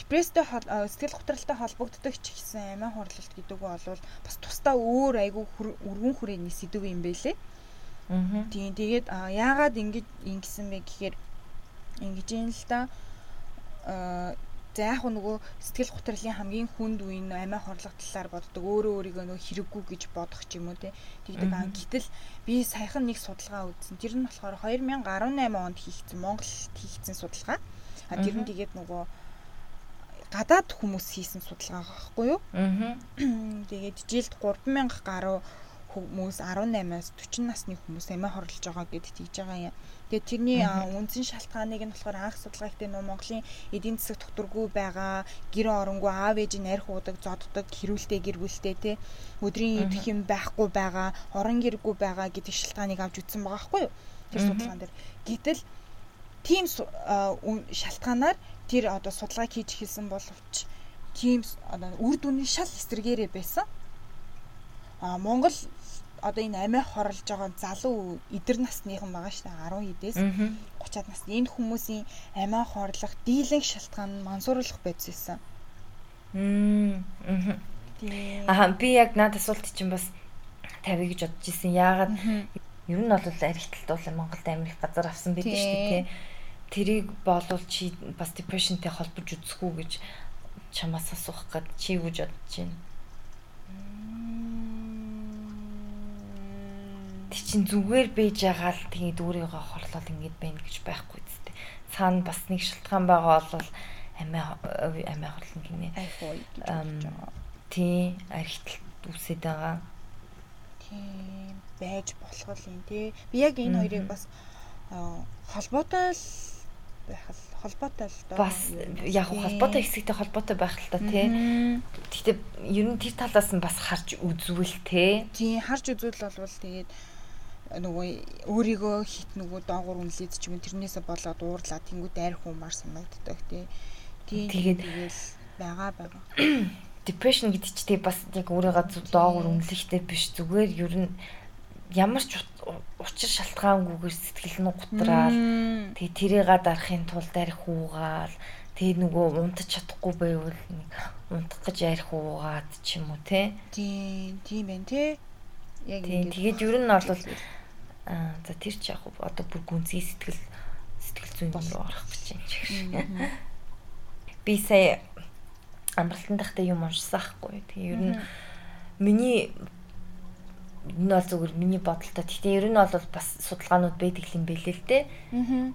депресстэй сэтгэл готролтой холбогддог ч гэсэн амиа хорлолт гэдэг нь бол бас тусдаа өөр айгүй өргөн хүрээний сэдв юм байлээ. Аа. Тийм тэгээд яагаад ингэж ингэсэн бэ гэхээр ингэж юм л да. Аа За яг нөгөө сэтгэл готрлын хамгийн хүнд үе нь амиа хорлох талаар боддог. Өөрөө өөрийгөө нөгөө хэрэггүй гэж бодох ч юм уу те. Тэгдэг аа. Гэтэл би саяхан нэг судалгаа үзсэн. Тэр нь болохоор 2018 онд хийгдсэн Монголд хийгдсэн судалгаа. А тэр нь тэгээд нөгөө гадаад хүмүүс хийсэн судалгаа байхгүй юу? Аа. Тэгээд жилд 3000 гаруй хүмүүс 18-аас 40 насны хүмүүс амиа хорлож байгаа гэдэгт хийж байгаа юм. Тэгээд тэрний үндсэн шалтгааныг нь болохоор анх судалгаа ихтэй нөө Монголын эдийн засаг тогтворгүй байгаа, гэр оронгүй аав ээж нь арх уудаг, зоддог, хэрүүлтэй гэр бүлтэй те өдрийн идэх юм байхгүй байгаа, орон гэргүй байгаа гэдэг шалтгааныг авч үзсэн байгаа байхгүй юу? Тэр судалгаан дээр. Гэтэл тийм шалтгаанаар тэр одоо судалгааг хийж эхэлсэн боловч тийм одоо үр дүнний шал эсрэгээрээ байсан. А Монгол одоо энэ амиа хорлож байгаа залуу эдэр насныхан байгаа шүү дээ 10 эдээс 30-аад насны энэ хүмүүсийн амиа хорлох дийлэнх шалтгаан нь мансууруулах байцсан. Мм. Аа би яг над асуулт чинь бас тавь гэж бодож исэн. Яагаад ер нь бол архитектур Монголд амирх газар авсан байдаг шүү дээ тий тэрийг болвол чи бас depressionтэй холбож үзэх үү гэж чамаас асуух гээд чи юу гэж бодож байна? Тэг чин зүгээр бэж байгаа л тэгээд өөрийгөө хорлол ингэж байна гэж байхгүй зү. Цаана бас нэг шалтгаан байгаа бол амиа амиа хорлон гинэ. Тий, архитект үсэд байгаа. Тийм байж болох юм тий. Би яг энэ хоёрыг бас холбоотой л байх холбоотой л доо. Бас яг холбоотой хэсэгтэй холбоотой байх л та тий. Гэхдээ ер нь тэр талаас нь бас харж үзвэл тий. Тий, харж үзвэл бол тэгээд нөгөө өөрийгөө хит нөгөө доогуур үнэлээд ч юм тэрнээсээ болоод уурлаа тэнгууд айр хуумар санагддаг тий. Тэгээд байгаа байгаа. Depression гэдэг чи тий бас яг өөрийгөө доогуур үнэлэхтэй биш. Зүгээр ер нь ямар ч учир шалтгаангүйгээр сэтгэл нь гутраал тэгээ тэрийга дарахын тулд арх уугаал. Тэгээ нөгөө унтаж чадахгүй байвал унтах гэж арх уугаад ч юм уу те тийм тийм байх те яг тийм тэгээд ер нь бол аа за тэр ч яг одоо бүр гүнзгий сэтгэл сэтгэл зүйн руу орох гэж байна би сая амралтын дахта юм уншсан хгүй тэгээ ер нь миний энэ бол зүгээр миний бодолтой. Гэхдээ ер нь бол бас судалгаанууд байдаг юм бэлээ л дээ.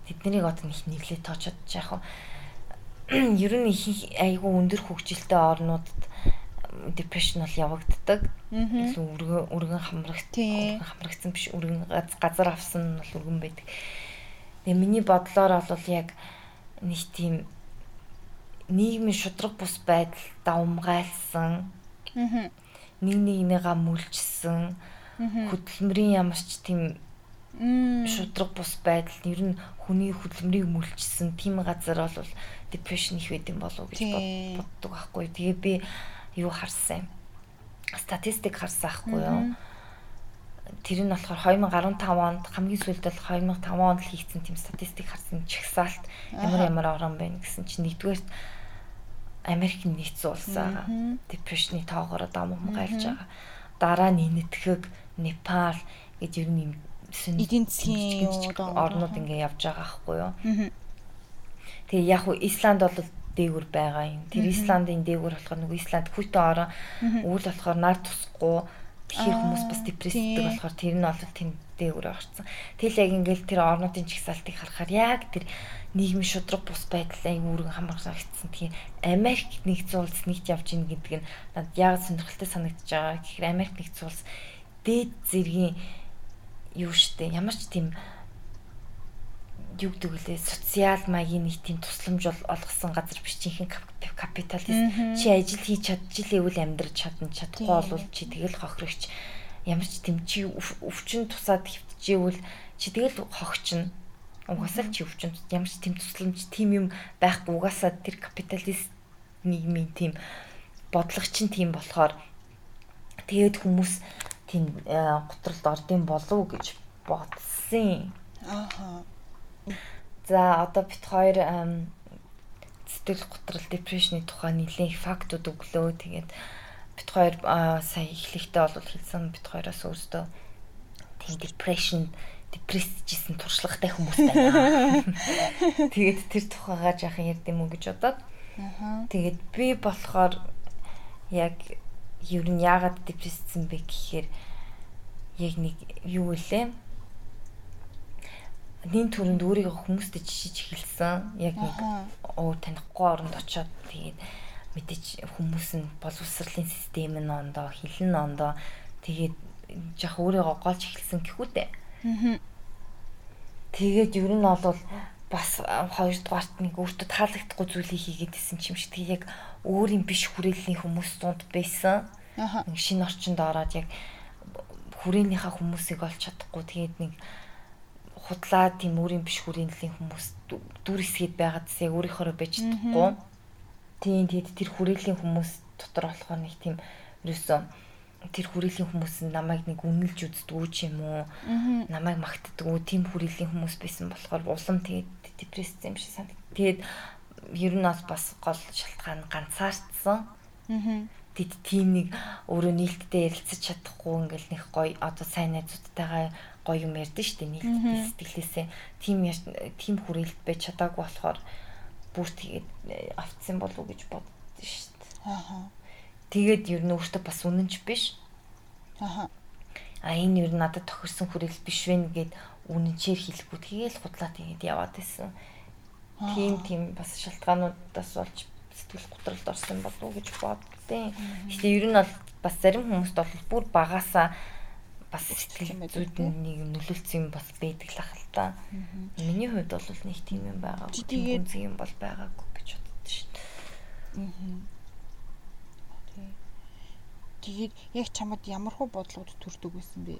Тэднийг одоо их нэглээ тоочод яах вэ? Ер нь их айгүй өндөр хөгжилтэй орнуудад depression бол явагддаг. Илүү өргөн өргөн хамрагт хамрагдсан биш өргөн газ- газар авсан нь бол өргөн байдаг. Тэгээ миний бодлоор бол яг нэг тийм нийгмийн шудраг бус байдал давмгайлсан нэг нэгнийгаа мүлжсэн хөдөлмөрийн ямар ч тийм шудраг бус байдал ер нь хүний хөдөлмөрийг мүлжсэн тийм газар бол depression их байд юм болов уу гэж боддог байхгүй. Тэгээ би юу харсан юм. Статистик харсан байхгүй юу? Тэр нь болохоор 2015 онд хамгийн сүүлд бол 2005 онд хийгдсэн тийм статистик харсан чагсаалт ямар ямар орон байна гэсэн чинь нэгдүгээр Америк нэгдсэн улс байгаа. Depression-ы тоогоор дамм гайлж байгаа. Дараа нь Нэтхэг, Непал гэж ер нь Эдийн засгийн орнууд ингээ явж байгаа байхгүй юу? Тэгээ яг Исланд бол дээгүр байгаа юм. Тэр Исландын дээгүр болохоор нөгөө Исланд хүйтэн орон өвөл болохоор нар тусахгүй тэгэхээр хүмүүс бас депресстэй тий. болохоор тэр нь бол тэнд дээгүр орсон. Тэгэл яг ингээл тэр орнуудын чагсаалтыг харахаар яг тэр нийгмийн шудраг бус байдал аяг үүрэг хамрагдсан. Тэгэхээр Америк нэгдсэн улс нэгт явж ийн гэдэг нь надад яг сонирхолтой санагдаж байгаа. Тэгэхээр Америк нэгдсэн улс дээд зэргийн юу штэ ямар ч тийм юу гэдэг лээ социал маягийн нэг тийм тусламж бол олгосон газар биш кап- капиталист. Чи ажил хийж чадчихлээвэл амьдрах чадна чадахгүй бол чи тэгэл хохирогч. Ямар ч тийм чи өв- өвчин тусаад хөвтжээвэл чи тэгэл хогчно угаасаа л чи өвчин ямар ч тийм тусламж тийм юм байхгүй. Угаасаа тэр капиталист нийгмийн тийм бодлого чинь тийм болохоор тэгээд хүмүүс тийм э, готролд ордын болов гэж бодсон. Ааха. За одоо бит хоёр сэтгэл готрол депрешны тухай нэлээд их фактууд өглөө. Тэгээд бит хоёр сая эхлэхдээ бол хэлсэн бит хоёроос өөрсдөө тийм depression депрессжсэн туршлагатай хүмүүс байна. Тэгээд тэр тухайгаа жаахан ярьд юм уу гэж бодоод. Тэгээд би болохоор яг ер нь яагаад депресссэн бэ гэхээр яг нэг юу вэ? Нин төрөнд өөрийгөө хүмүүстэй жишиж эхэлсэн. Яг нэг оо танихгүй оронд очиод тэгээд мэдээж хүмүүс нь боловсролын систем нь ондоо, хилэн ондоо тэгээд жах өөрийгөө голж эхэлсэн гэхүүтэй. Тэгээд ер нь бол бас хоёрдугаарт нэг өөртөө таалагдахгүй зүйлийг хийгээд исэн юм шиг тэгээд яг өөрийн биш хүрээллийн хүмүүс дунд байсан. Нэг шинэ орчинд ороод яг хүрээнийхээ хүмүүсийг олж чадахгүй тэгээд нэг худлаа тийм өөрийн биш хүрээллийн хүмүүс дүү- дүр хэсгээд байгаад яг өөрийнхөө байж чадахгүй. Тийм тэгээд тэр хүрээллийн хүмүүс дотор болохоор нэг тийм ерөөсөө тэр хүрээллийн хүмүүс нь намайг нэг үнэлж үздэггүй ч юм уу намайг магтдаггүй тийм хүрээллийн хүмүүс байсан болохоор улам тэгээд депресс юм шиг санагд. Тэгээд ер нь бас бас гол шалтгаан ганцаардсан. Тэд тийм нэг өөрөө нээлттэй ярилцаж чадахгүй ингээл нэг гоё одоо сайн найзуудтайгаа гоё юм ярьдэн штэ нээлттэй сэтгэлээсээ тийм тийм хүрээлт байж чадаагүй болохоор бүр тэгээд э, автсан болов уу гэж боддоо штэ. Ааха. Тэгээд ер нь өөртөө бас үнэнч биш. Ааха. А энэ ер нь надад тохирсон хүрээлт биш вэ гэд үнэнчээр хэлэхгүй тэгээл худлаа тэгээд яваад исэн. Тийм тийм бас шалтгаануудаас болж сэтгэл готролд орсон болов уу гэж боддیں۔ Гэхдээ ер нь бол бас зарим хүмүүст бол бүр багасаа бас сэтгэл зүйд нэг юм нөлөөлсөн юм бас байдаг л ахал та. Миний хувьд бол нэг тийм юм Тийм тэгээд- үнэн юм бол байгаагүй гэж боддоо шүү дээ. Тэгээд яг чамд ямархуу бодлогод төрдөг байсан бэ?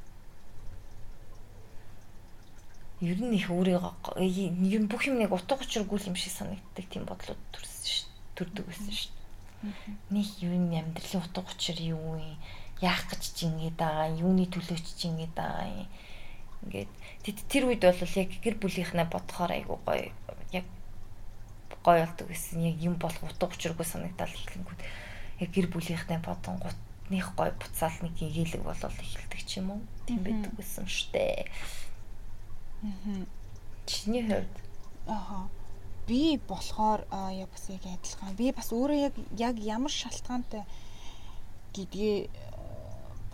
Ер нь их өөрийгөө ер нь бүх юм нэг утга учиргүй юм шиг санагддаг тийм бодлууд төрсөн шүү. Төрдөг байсан шүү. Нэг ер нь амьдралын утга учир юу юм? Яах гэж чи ингэж байгаа? Юуны төлөө чи ингэж байгаа юм? Ингээд тэд- тэр үед бол яг гэр бүлийнхнээ бодохоор айгу гоё яг гоё болдог гэсэн яг юм болох утга учиргүй санагдал эхлэнгүүт яг гэр бүлийнхнээ бодон гутных гоё буцаал нэг гээлэг болол эхэлдэг ч юм уу тийм байдаг гэсэн штэ. Чиний хувьд Ааха. Би болохоор аа, яг бас яг адилхан. Би бас өөрөө яг яг ямар шалтгаантай гэдгээ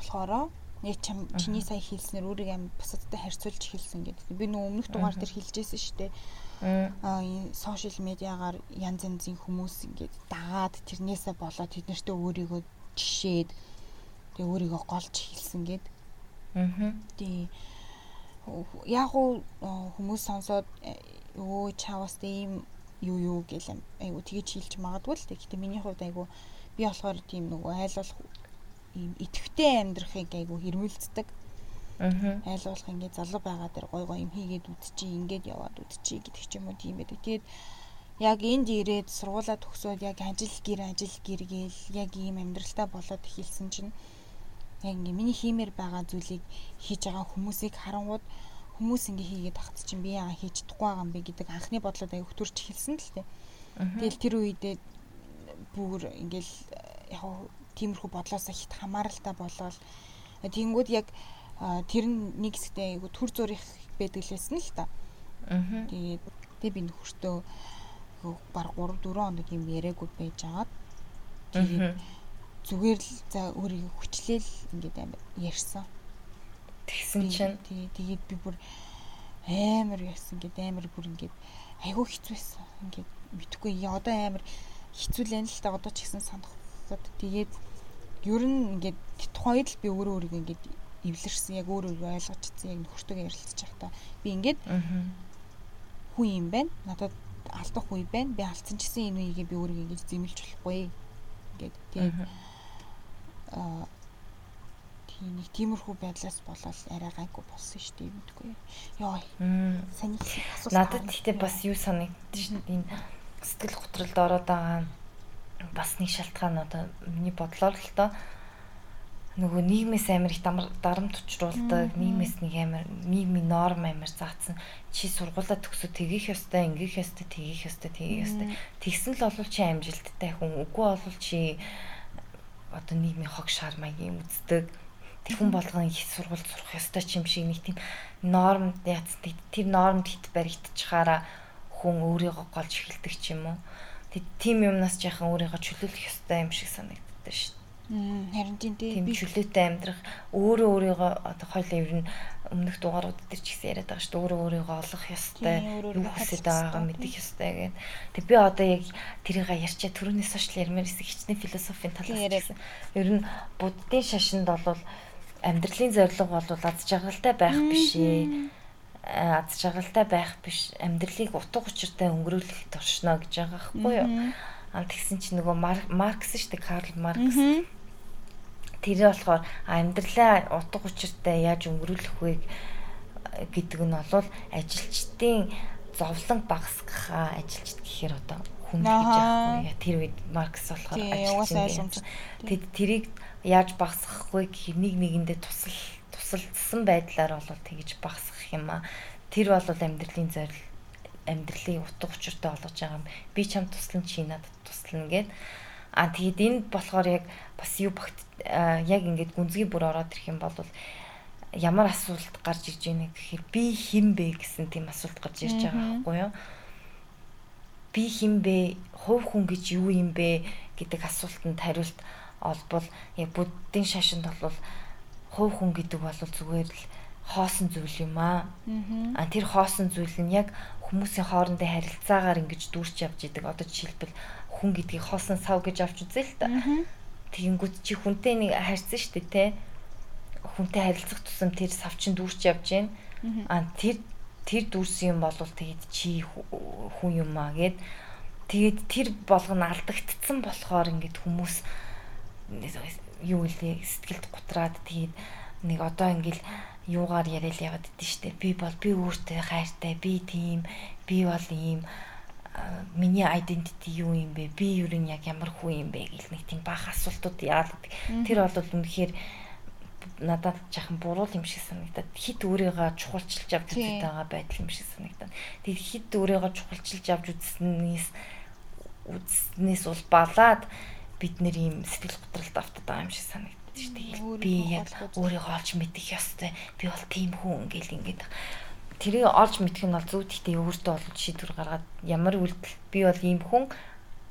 болохоро яг чам чиний сая хэлснээр өөрийгөө амар бусадтай харьцуулж эхэлсэн гэдэг. Би нөө өмнөх дугаар дээр хэлжсэн шүү дээ. Аа сошиал медиагаар янз янзын хүмүүс ингээд дагаад тэрнээсээ болоод тэд нартэй өөрийгөө жишээд тэгээ өөрийгөө голж хэлсэн гээд. Аа. Тий. Яг хүмүүс сонсоод өө чаваас ийм юу юу гэл айгу тгийж хэлж магадгүй л дээ. Гэтэ миний хувьд айгу би болохоор тийм нөгөө айлуулах ийм итгэвтэй амьдрахыг айгу хэрмэлцдэг. Аа. Айлуулах ингээд залуу байгаа дээр гой гой юм хийгээд үдчихий, ингээд яваад үдчихий гэдэг ч юм уу тийм байдаг. Тэгээд яг энд ирээд сургуулаа төгсөөд яг ажил гэр ажил гэр гээл яг ийм амьдралтай болоод эхэлсэн чинь яг ингээ миний хиймээр байгаа зүйлийг хийж байгаа хүмүүсийг харангууд хүмүүс ингээ хийгээд тахт чинь би яа хийж чадахгүй байгаа юм бэ гэдэг анхны бодлоод аяг төрж эхэлсэн л тээ. Тэгэл тэр үедээ бүр ингээл яг тиймэрхүү бодлоосоо хит хамааралтай болоод тэгэнгүүт яг тэр нь нэг хэсэгтээ айгу төр зурих байдаг л байсан л та. Аа. Тэгээд тэг би нөхөртөө баг 3 4 хоног юм яриаггүй байж агаад тэгээд зүгээр л за өөрийгөө хүчлээл ингээд амар ярьсан. Тэгсэн чинь тэгээд би бүр амар яасан ингээд амар бүр ингээд айгүй хэцүү байсан. Ингээд мэдхгүй одоо амар хэцүү л юм л та одоо ч гэсэн санахад тэгээд ер нь ингээд тухайд л би өөрөө өөрийгөө ингээд эвлэрсэн яг өөрөө ойлгож чадсан яг нөхөртөөгөө ярилцаж байхдаа би ингээд хүн юм байна. Надад алдах үе байна. Би алдсан ч гэсэн энэ үеийг би өөрийгөө ингэж зэмлэж болохгүй. Ингээд тэгээд аа тийм нэг тиймэрхүү байдлаас болоод арай гайгүй болсон шүү дээ мэдгүй. Йоо. Саний асуулт. Надад гэхдээ бас юу санагдчих энэ сэтгэл готролд ороод байгаа бас нэг шалтгаан одоо миний бодлоор л доо нөгөө нийгмээс амар их дарамт учруулдаг нийгмээс нэг амар нийгмийн норм амар заасан. Чи сургуулаа төгсөө тгийх ёстой ингээх ёстой тгийх ёстой тгийх ёстой. Тэгсэн л олвол чи амжилттай хүн. Үгүй олвол чи одоо нийгмийн хог шар маягийн үздэг. Тэр хүн болгон их сургууль сурах ёстой ч юм шиг нэг тийм нормд яц тэр нормд хит баригдчихаараа хүн өөрийгөө голж эхэлдэг ч юм уу тийм юмнаас яхан өөрийгөө чөлөөлөх ёстой юм шиг санагддаг шүү дээ Харин тийм тийм чөлөөтэй амьдрах өөрөө өөрийгөө одоо хоёул ер нь өмнөх дугаарууд дээр ч гэсэн яриад байгаа шүү дээ өөрөө өөрийгөө олох ёстой юу хүсэж байгаагаа мэдэх ёстой гэдэг. Тэг би одоо яг тэрийг ярьчаа. Төрөнөөс хойш ярмаар хэсэг хичнээн философийн талаас гэсэн. Ер нь буддын шашинд бол амьдралын зорилго бол аз жаргалтай байх биш ээ аз жаргалтай байх биш. Амьдралыг утга учиртай өнгөрүүлэх туршно гэж байгаа байхгүй юу. Аа тэгсэн чинь нөгөө Маркс шүү дээ Карл Маркс. Тэрээ болохоор амьдралаа утга учиртай яаж өнгөрүүлэх вэ гэдэг нь бол ажилчдын зовлон багасгахаа ажилчд гэхээр одоо хүн гэж аахгүй тэр үед Маркс болохоор ажилчид тэд тэрийг яаж багасгах вэ гэхээр нэг нэгэндээ тусал тусалдсан байдлаар бол тэгж багасгах юм а тэр бол амьдралын зорил амьдралын утга учиртай болгож байгаа юм. Би чам туслан чи надад туслана гэд. А тэгэд энд болохоор яг бас юу багт яг ингээд гүнзгий бүр ороод ирэх юм бол ямар асуулт гарч иж ийнэ гэхээр би хэн бэ гэсэн тийм асуулт гарч ирж байгаа байхгүй юу? Би хэн бэ? Хувь хүн гэж юу юм бэ? гэдэг асуултанд хариулт олбол яг буддын шашинд бол хувь хүн гэдэг бол зүгээр л хоосон зүйл юм аа. А тэр хоосон зүйл нь яг хүмүүсийн хоорондын харилцаагаар ингэж дүүрч явж идэг. Одоо жишээлбэл хүн гэдгийг хоосон сав гэж авч үзээ л та. Тэгэнгүүт чи хүнтэй нэг харьцсан шүү дээ те. Хүнтэй харилцах тусам тэр савчин дүүрч явж гин. А тэр тэр дүүрсэн юм бол тэгээд чи хүн юм аа гэд тэгээд тэр болгоно алдагдцсан болохоор ингээд хүмүүс юу илээ сэтгэлд гутраад тэгээд нэг одоо ингээл юугаар яриад яваад идэв штэ би бол би өөртөө хайртай би тийм би бол ийм миний identity юу юм бэ? Би юу нь яг ямар хүн юм бэ гэл нэг тийм баах асуултууд яалаад. Тэр бол үнэхээр надад жахан буруу юм шиг санагдаад хит өөрийгөө чухалчилж авч үзэж байгаа байдал юм шиг санагдаад. Тэгээд хит өөрийгөө чухалчилж авч үзснээс үзснээс бол балаад бид нэр ийм сэтгэл готролд автаад байгаа юм шиг санагдаад шүү дээ. Би яг өөрийгөө олж мэдэх ёстой. Би бол тийм хүн гэл ингээд тэрийг олж мэдэх нь бол зөв гэхдээ өөртөө бол шийдвэр гаргаад ямар үйлдэл би бол ийм хүн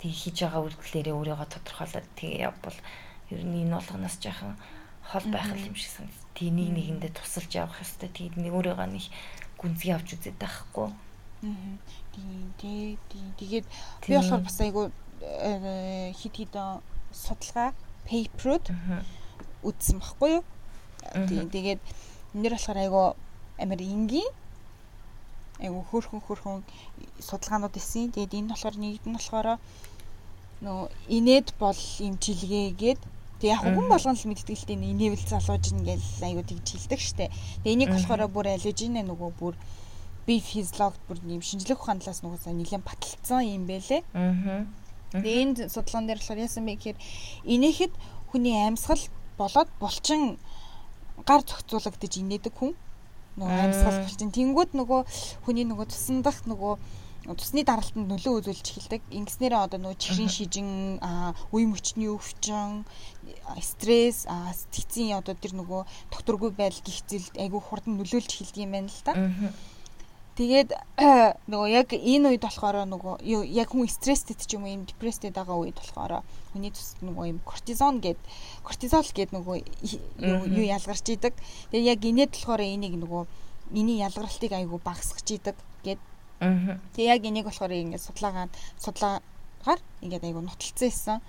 тэг хийж байгаа үйлдэлээрээ өөрийгөө тодорхойлоод тэгээ явбал ер нь энэ болгоноос жаахан хол байх юм шиг санагд. Тэг нэг нэгэндээ тусалж явах ёстой. Тэгээд нэг өөрийгөө нэг гүнзгий авч үзээд байхгүй. Аа. Тийм тий. Тэгээд би болохоор бас айгу хит хитэн судалгаа paper-ууд үзсэн баггүй юу? Тийм тэгээд энэ дэр болохоор айгу амар энгийн айгу хөөрхөн хөөрхөн судалгаанууд исэн. Тэгээд энэ болохоор нэгд нь болохоор нөө инээд бол имчилгээгээд Тэг яг хүн болгон л мэддэг л дээ инээвэл залууж ингээл айгу тэгж хэлдэг штэ. Тэг энийг болохоор бүр аллержин нөгөө бүр би физиологт бүр юм шинжлэх ухааны талаас нугасаа нэлээд баталцсан юм байлээ. Аа. Энэ судалгаан дээр болохоор яасан бэ гэхээр инээхэд хүний амьсгал болоод булчин гар зохицуулагдаж инээдэг хүн. Нөгөө амьсгал булчин. Тэнгууд нөгөө хүний нөгөө тусандах нөгөө цусны даралтанд нөлөө үзүүлж эхэлдэг. Ингэснээрээ одоо нөгөө чихрийн шижин, үе мөчний өвчин, стресс, сэтгцийн одоо тэр нөгөө докторгүй байдал гихцэлд айгүй хурдан нөлөөлж эхэлдэг юм байна л та. Тэгээд нөгөө яг энэ үед болохоор нөгөө яг хүн стресстэй ч юм уу юм депресстэй байгаа үед болохоор хүний цус нөгөө юм кортизон гэд кортизол гэд нөгөө юу ялгарч идэг. Тэгээд яг инээд болохоор энийг нөгөө миний ялгарлтыг айгүй багасгах идэг гэд Тэгээ яг энийг болохоор ингээд судлаагаад судлаагаар ингээд айгу нотолцсон байсан.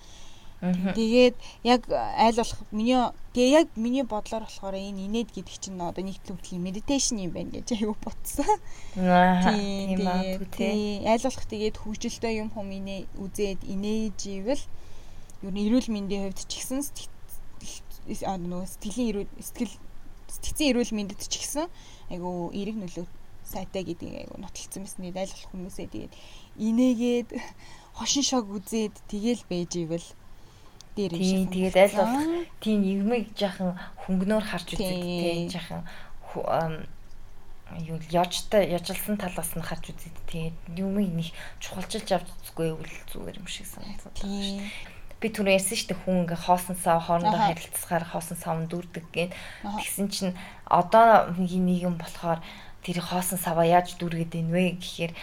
Тэгээд яг айл болох миний тэгээ яг миний бодлоор болохоор энэ инээд гэдэг чинь одоо нэг төлөвлөлийн медитейшн юм байна гэж айгу ботсон. Тийм тийм айл болох тэгээд хөгжилтэй юм хүм инээ үзээд инээж ивэл ер нь эрүүл мэндийн хувьд ч ихсэн нөгөө сэтгэлийн эрүүл сэтгэл сэтгцэн эрүүл мэндэд ч ихсэн айгу эерэг нөлөө сайтай гэдгийг айгу нотолцсон байсан. Гэдэг айл болох хүмүүсээ тэгээд инээгээд хошин шог үзээд тэгэл байж ивэл дээр юм шиг. Тэгээд айл болох тийм нэгмиг жахан хөнгнөөр харж үзээд тийм. жахан юу яжтай яжилсан талаас нь харж үзээд тэгээд юмыг нэг чухалчилж авч үзгүй үл зүгээр юм шиг санагдаад байна би түрүү ярьсан шүү дээ хүн ингээ хоосон сав хоорондоо харилцахаар хоосон сав дүрдэг гэд тэгсэн чинь одоо нэг юм болохоор тэр хоосон саваа яаж дүүргээд ийн вэ гэхээр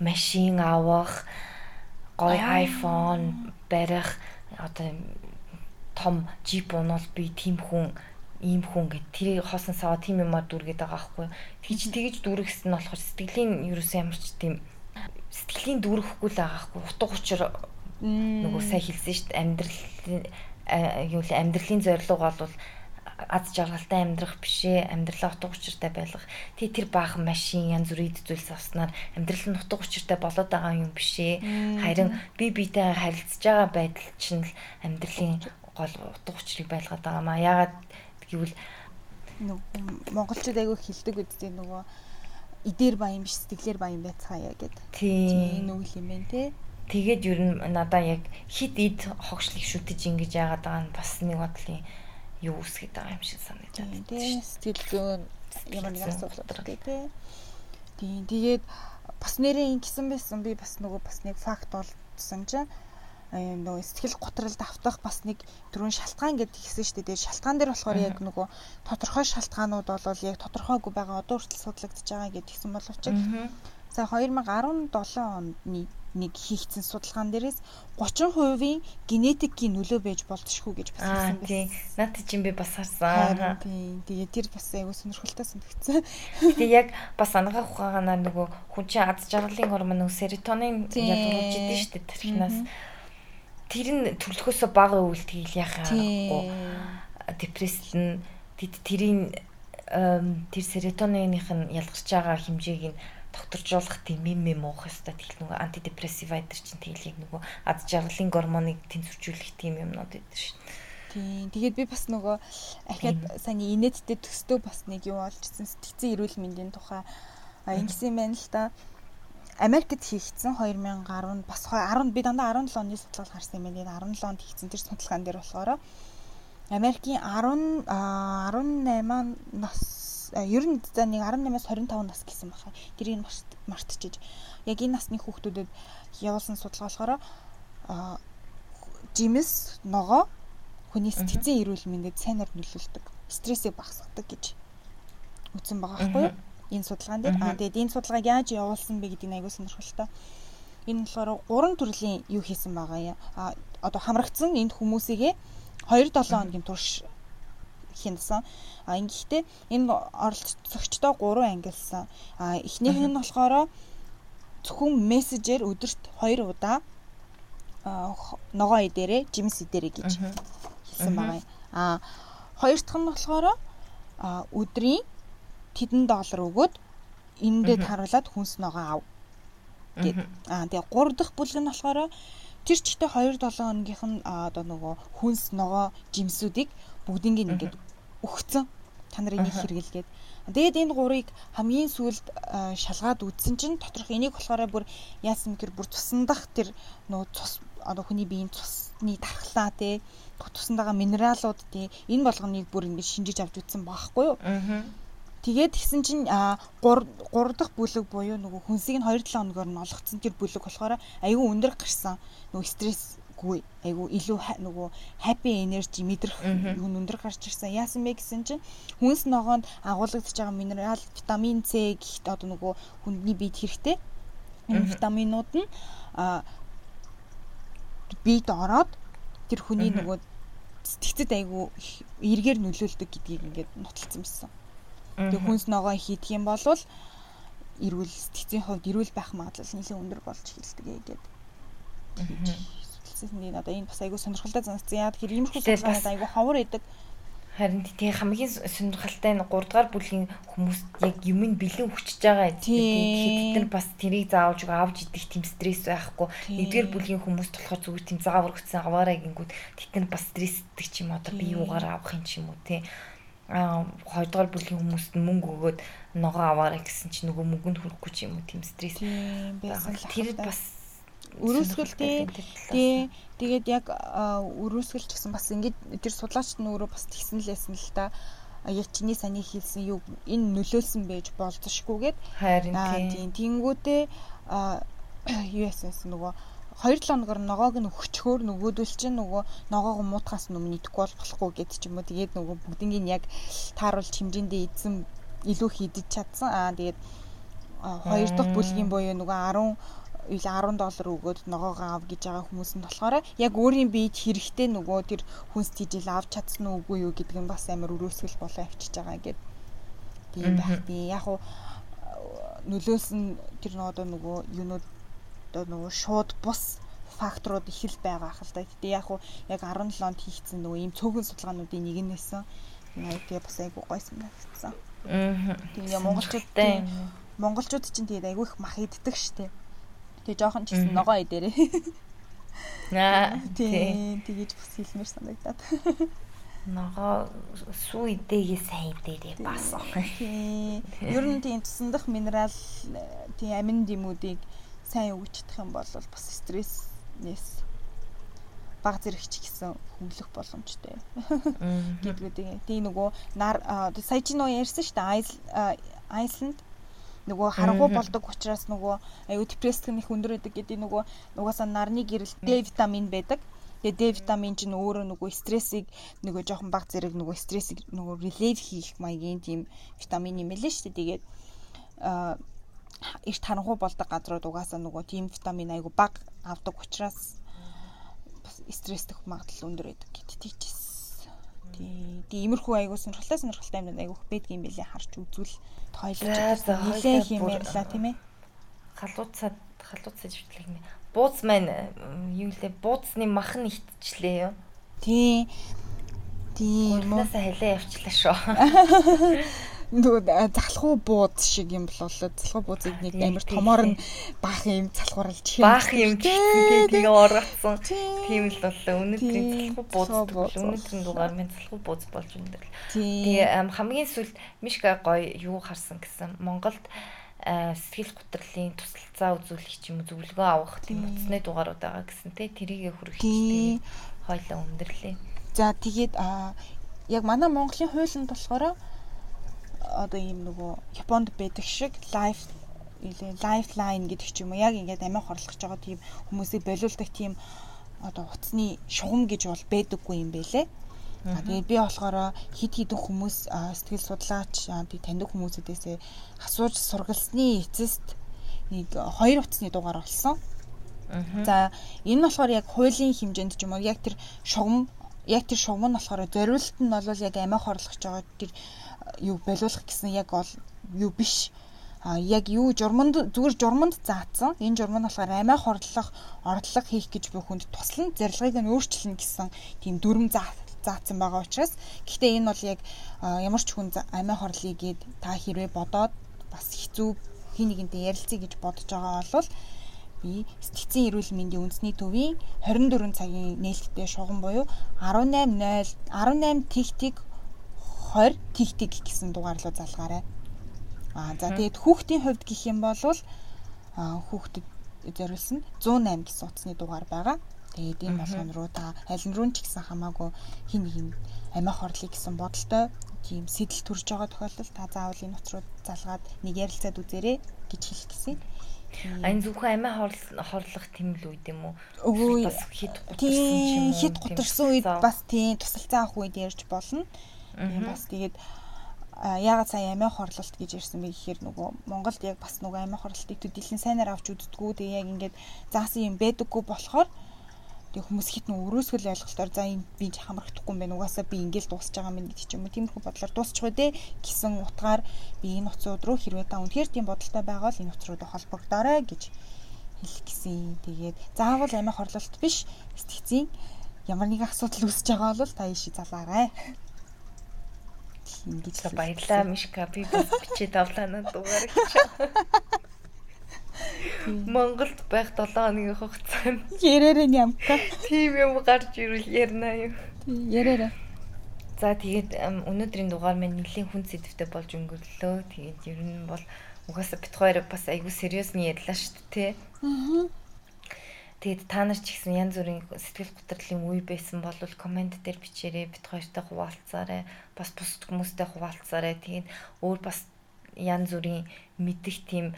машин авах гоё iPhone барих одоо том джип унаал би тийм хүн ийм хүн гэд тэр хоосон саваа тийм юмар дүүргээд байгаа байхгүй. Тэгж тэгж дүүргэс нь болохоор сэтгэлийн ерөөсөө ямар ч тийм сэтгэлийн дүүрэхгүй л байгаа байхгүй. Утга учир нөгөө сайн хэлсэн шүү дээ амьдрал юу л амьдралын зорилго бол аз жаргалтай амьдрах бишээ амьдралаа утга учиртай байлгах. Тий тэр баахан машин янз бүрийн зүйлс авснаар амьдрал нь утга учиртай болоод байгаа юм бишээ харин би битэй харилцаж байгаа байдал чинь л амьдралын гол утга учирыг байлгаад байгаа маа. Ягаад гэвэл монголчууд айгүй хилдэг үстэй нөгөө идээр баян биш сэтгэлээр баян байцгаая гэд. Тийм нүгэл юм байна те. Тэгээд ер нь надаа яг хит ид хогшлыг шүтэж ингэж яагаад байгаа нь бас нэг бодлын юу үсгээд байгаа юм шиг санагдаад байна. Тийм сэтгэл зүйн ямар нэг асуудал байдаг тий. Тийм тэгээд бас нэрээ ингэсэн байсан би бас нөгөө бас нэг факт олдсон чинь нөгөө сэтгэл готролд автах бас нэг дөрвөн шалтгаан гэдэг хэлсэн шүү дээ. Шалтгаан дээр болохоор яг нөгөө тодорхой шалтгаанууд бол яг тодорхойгүй байгаа одоо хүртэл судлагдж байгаа гэдэг хэлсэн боловч за 2017 оны нэг хийгдсэн судалгаан дээрээс 30%-ийн генетикийн нөлөө байж болтошгүй гэж бас хэлсэн байна. Наад чинь би бас харсан. Тийм. Тэгээ тэр бас айгуу сонирхолтой санагдсан. Тэгээ яг бас ангаа ухааганаар нөгөө хүн чинь аз жаргалын гормон серотонин ялгуулж идэв шүү дээ тархинаас. Тэр нь төлөхөөсөө бага үйлдэл яхаа аргагүй. Депресс нь тэрийн тэр серотониных нь ялгарч байгаа хэмжээг нь докторжуулах тийм юм юм уух хэвээр тэгэл нөгөө антидепрессив айдер чинь тэгэл яг нөгөө ад жаргалын гормоныг тэнцвэржүүлэх тийм юмнууд байдаг шин. Тийм. Тэгээд би бас нөгөө ахиад саяны инээдтэй төстөө бас нэг юу олжсэн сэтгцэн эрүүл мэндийн тухай ингэсэн байна л та. Америкт хийгдсэн 2010 бас 10 би дандаа 17 оны судалгаа харсан юм байна. 17 онд хийгдсэн тэр судалгаан дээр болохоор Америкийн 10 18 нас ер нь за нэг 18-аас 25 нас гэсэн баха. Тэрийг мартчихэж. Яг энэ насны хүүхдүүдэд явуулсан судалгаа болохоор а жимс ногоо хүний сэтгцэн эрүүл мэндэд сайнаар нөлөөлдөг. Стрессийг багасгадаг гэж үзсэн байгаа байхгүй юу? Энэ судалгаан дээр. Аа тэгээд энэ судалгааг яаж явуулсан бэ гэдэг нь аягүй сонирхолтой. Энэ болохоор гурван төрлийн юу хийсэн байгаа юм. Аа одоо хамрагдсан энд хүмүүсийгээ 2-7 хоногийн турш хянасан. А ингэхдээ энэ оролцогчдоо 3 ангилсан. А эхнийх нь болохоор зөвхөн мессежээр өдөрт 2 удаа ногоо идэрэ, жимс идэрэ гэж хэлсэн байгаа юм. Аа хоёр дахь нь болохоор өдрийн тэдэн доллар өгөөд энэндээ харуулад хүнс ногоо ав. гэд. Аа тэгээ гурав дахь бүлэг нь болохоор тэр чигтээ 2 7 хоногийнх нь одоо нөгөө хүнс ногоо жимсүүдийг бүгднийг ингээд өгцөн та нарын нэг хэрэгэлгээд. Тэгээд энэ гурыг хамгийн сүүлд аа, шалгаад үзсэн чинь доторх энийг болохоор бүр яасан гэхээр бүр цусандах тэр нөгөө цус одоо хүний биеийн цусны тархлаа те тусандаага минералууд те энэ болгоныг бүр ингэж шинжиж авч үзсэн баахгүй юу? Тэгээд тэгсэн чинь 3 3 дахь бүлэг буюу нөгөө хүнсийг нь 2 7 хоногор нь олгоцсон тэр бүлэг болохоор айгүй өндөр гарсан. Нөгөө стрессгүй айгүй илүү нөгөө happy energy мэдрэх юм өндөр гарч ирсэн. Яасан бэ гэсэн чинь хүнс ногоонд агуулгадж байгаа минерал, витамин С гихт одоо нөгөө хүндний биед хэрэгтэй. Энэ витаминууд нь а биед ороод тэр хүний нөгөө сэтгцэд их эргээр нөлөөлдөг гэдгийг ингээд нотолцсон байсан. Тэгээ хүнс ногоо хийдэг юм бол эрүүл сэтгцийн хувьд эрүүл байх магадлал нэлээд өндөр болж хэлдэг гэдэг. Нэг одоо энэ бас айгүй сонирхолтой санагдсан. Яа тэгэхээр иймэрхүү судалгаанууд айгүй ховор идэг. Харин тийм хамгийн сонирхолтой нь 3 дугаар бүлгийн хүмүүс яг юмыг бэлэн хүчж байгаа Тийм. тэгэхээр бид нар бас тэрийг заавж авч идэх тийм стресс байхгүй. Нэгдүгээр бүлгийн хүмүүс болохоор зүгээр тийм заавар өгсөн аваарай гингүүд тэд нар бас стресстэй ч юм одоо бие угаараа авах юм ч юм уу тий. Аа хоёрдугаар бүлгийн хүмүүст нь мөнгө өгөөд ногоо аваарай гэсэн чинь нөгөө мөнгөнд хүрэхгүй ч юм уу тийм стресс. Тэр бас сонирхолтой тийм тий. тэгээд яг а, өрөөсгөлч гэсэн бас ингэж тэр судлаач нь өөрөө бас тэгсэн л байсан л та. Чиний саний хэлсэн юу энэ нөлөөлсөн байж болзошгүйгээд. Харин тийм тэнгүүтээ юу ясанс нөгөө 2-7 хоногор ногоог нь өгчхөөр нөгөөдөл чинь нөгөө ногоог муутахаас өмнө идэхгүй бол болохгүй гэдэг ч юм уу. Тэгээд нөгөө бүгднийг яг тааруулж хэмжээндээ эзэн илүү хийдэж чадсан. Аа тэгээд хоёр дахь бүлгийн буюу нөгөө 10 ил 10 доллар өгөөд ногоогоо ав гэж байгаа хүмүүс нь болохоор яг өөрийн биед хэрэгтэй нөгөө тэр хүнс тижил авч чадсан уу үгүй юу гэдэг нь бас амар өрөөсгөл болоо авчиж байгаа гэд. Тийм байх тийм яг уу нөлөөсөн тэр нөгөө нөгөө юунууд одоо нөгөө шууд бус факторууд их л байгаа хэл та. Гэтэ яг уу яг 17 онд хийгдсэн нөгөө ийм цөөхөн судалгаануудын нэг нь байсан. Тэгээ бас айгу гойсон байсан. Аа. Тэгээ монголчууд Сонирхолтой. монголчууд чинь тэгээд айгүй их мах иддэг штеп. Тэгээ жоохон ч гэсэн ногоо идэрээ. Аа. Тийм тэгэж бас хэлмээр санагдаад. Ногоо сүү идэгээ сайн идээрээ бас. Тийм. Ер нь тийм цусндах минерал тийм амин дэмүүдийг сайн өгч чадах юм бол бас стресснээс баг зэрэгч гэсэн хөнгөлөх боломжтой гэдгүүдээ. Тийм нөгөө нар сая чи нөгөө ярьсан шүү дээ. Айсланд нөгөө харангуй болдог учраас нөгөө аюу депрессийн их өндөр байдаг гэдэг нөгөө нугасаа нарны гэрэл Д витамин байдаг. Тэгээ Д витамин чинь өөрөө нөгөө стрессийг нөгөө жоохон баг зэрэг нөгөө стрессийг нөгөө релив хийх маягийн тийм витамин юм элэ шүү дээ. Тэгээд а эрт харанхуй болдог газрууд угаасаа нөгөө тийм витамин айгу баг авдаг учраас бас стресстэх магадлал өндөр байдаг гэт тийчээс. Тий. Тэгээ имерхүү айгу сонирхолтой сонирхолтой юмнууд айгу байдаг юм билээ харж үзвэл тойлож нилээ ярьлаа тийм ээ. халууцаад халууцаад живтлэг нэ. Бууз маань юу лээ бууцны мах нь итчлээ юу. Тий. Тийм үү. Урнаасаа халиа явчлаа шүү. Нөгөө залхуу бууз шиг юм болоо залхуу буузыг нэг Тийм, амар тийм, томоор тийм. нь баах юм залхууралж Баах юм Тий, тэгээ оргацсан. тий. Тийм л боллоо. Өнөөдрийн Тийм, залхуу бууз өнөөдрийн дугаар минь залхуу бууз болж өндөр. Тийм. Тэгээ ам, хамгийн сүүлд Мишка гоё юу харсан гэсэн Монголд сэтгэл готрлын тусалцаа үзүүлэх ч юм уу зөвлөгөө авах тийм утасны дугаарууд байгаа гэсэн те тэрийгэ хүргэж Тийм. тэгээд хойлоо өндөрлөө. За тэгээд яг манай Монголын хуулинд болохоор одоо ийм нөгөө Японд байдаг шиг лайф лайфлайн гэдэг ч юм уу яг ингээд амиа хорлох гэж байгаа тийм хүмүүсийг болиулдаг тийм одоо утасны шугам гэж бол байдаггүй юм байлээ. А тэгээд би болохоор хид хідэн хүмүүс сэтгэл судлаач тий таньдаг хүмүүсүүдээс асууж сургалсны эцэст нэг хоёр утасны дугаар олсон. За энэ нь болохоор яг хуулийн хэмжээнд ч юм уу яг тэр шугам яг тэр шугам нь болохоор зориулт нь бол яг амиа хорлох гэж байгаа тэр юу болиулах гэсэн яг бол юу биш. а яг юу журманд зүгээр журманд заасан. Энэ журам нь болохоор амиа хорлох, ордлого хийх гэж буй хүнд туслан зарилгыг нь өөрчилнө гэсэн тийм дүрм заасан байгаа учраас гэхдээ энэ бол яг ямар ч хүн амиа хорлыг гээд та хэрвээ бодоод бас хэцүү хин нэгэнтэй ярилцъя гэж бодож байгаа бол би сэтгцийн эрүүл мэндийн үндэсний төвийн 24 цагийн нээлттэй шугам буюу 18.0 18 тэг тэг 20 тэг тэг гэсэн дугаар руу залгаарай. Аа за тэгээд хүүхдийн хувьд гэх юм бол хүүхдэд зориулсан 108 гэсэн утасны дугаар байгаа. Тэгээд энэ болгон руу та аль нь руу ч гэсэн хамаагүй хин юм амиа хорлыг гэсэн бодолтой тийм сэтэл төрж байгаа тохиолдолд та заавал энэ утас руу залгаад нэг ярилцаад үзээрэй гэж хэлэх гэсэн. Ань зөвхөн амиа хорлох тийм л үед юм уу? Өвөө бас хэд гутарсан юм? Хэд гутарсан үед бас тийм тусалцаа авах үед ярьж болно. Тийм бас тэгээд яагаад сая амиа хорлолт гэж ярьсан бэ гэхээр нөгөө Монголд яг бас нөгөө амиа хорлолтыг төдийлэн сайнаар авч үздэггүй. Тэгээ яг ингээд заасан юм байдаггүй болохоор тэг хүмүүс хитэн өрөөсгөл ойлголтоор за энэ би хамрагдахгүй юм байна угаасаа би ингээд дуусч байгаа юм гэдэг ч юм уу. Тиймэрхүү бодлоор дуусчих үү дээ гэсэн утгаар би энэ утсууд руу хэрвээ та үнэхээр тийм бодолтой байгаа бол энэ утсруудаа холбогдоорой гэж хэлэх гэсэн. Тэгээд заавал амиа хорлолт биш сэтгцийн ямар нэгэн асуудал үүсэж байгаа бол та иши залаарай ингэж баярлаа Мишка би бас бичээд авлаа дугаар гэж. Монголд байх 7 хоногийн хугацаанд ярээрээ ямка. Тийм юм гарч ирвэл ярина юу. Ярээрээ. За тэгээд өнөөдрийн дугаар маань нэлийн хүн сэдвтэй болж өнгөрлөө. Тэгээд ер нь бол угаасаа бит хоёр бас айгүй сериусны ярьлаа шүү дээ. Аа Тэгээд та нар ч гэсэн янз бүрийн сэтгэл готрлын үе байсан бол комент дээр бичээрэй, бит хоёртой хуваалцаарай. Бас бусд хүмүүстэй хуваалцаарай. Тэгээд өөр бас янз бүрийн мэдих тийм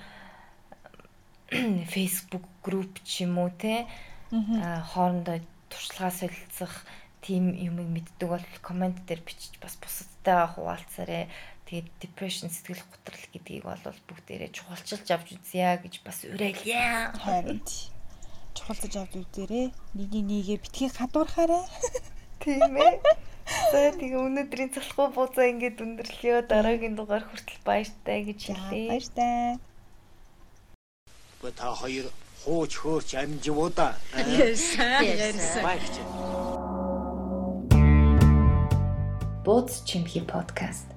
Facebook групп ч юм уу те хоорондоо туршлагаа солилцох тийм юмыг мэддэг бол комент дээр бичиж бас бусадтай хуваалцаарай. Тэгээд depression сэтгэл готрол гэдгийг бол бүгдээрээ чухалчилж авч үзье гэж бас уриалъя. Харин чухалдаж авч үзээрэй. Нэгийг нэгээ битгий хадуурхаарай. Тийм ээ. За тэгээ өнөөдрийн залхуу бузаа ингээд өндөрлөё. Дараагийн дугаар хүртэл баяртай гэж хэлье. Баяртай. Гэхдээ та хоёр хууч хөөч амживуда. Ярьсан. Ярьсан. Баярч. Бууз чимхи подкаст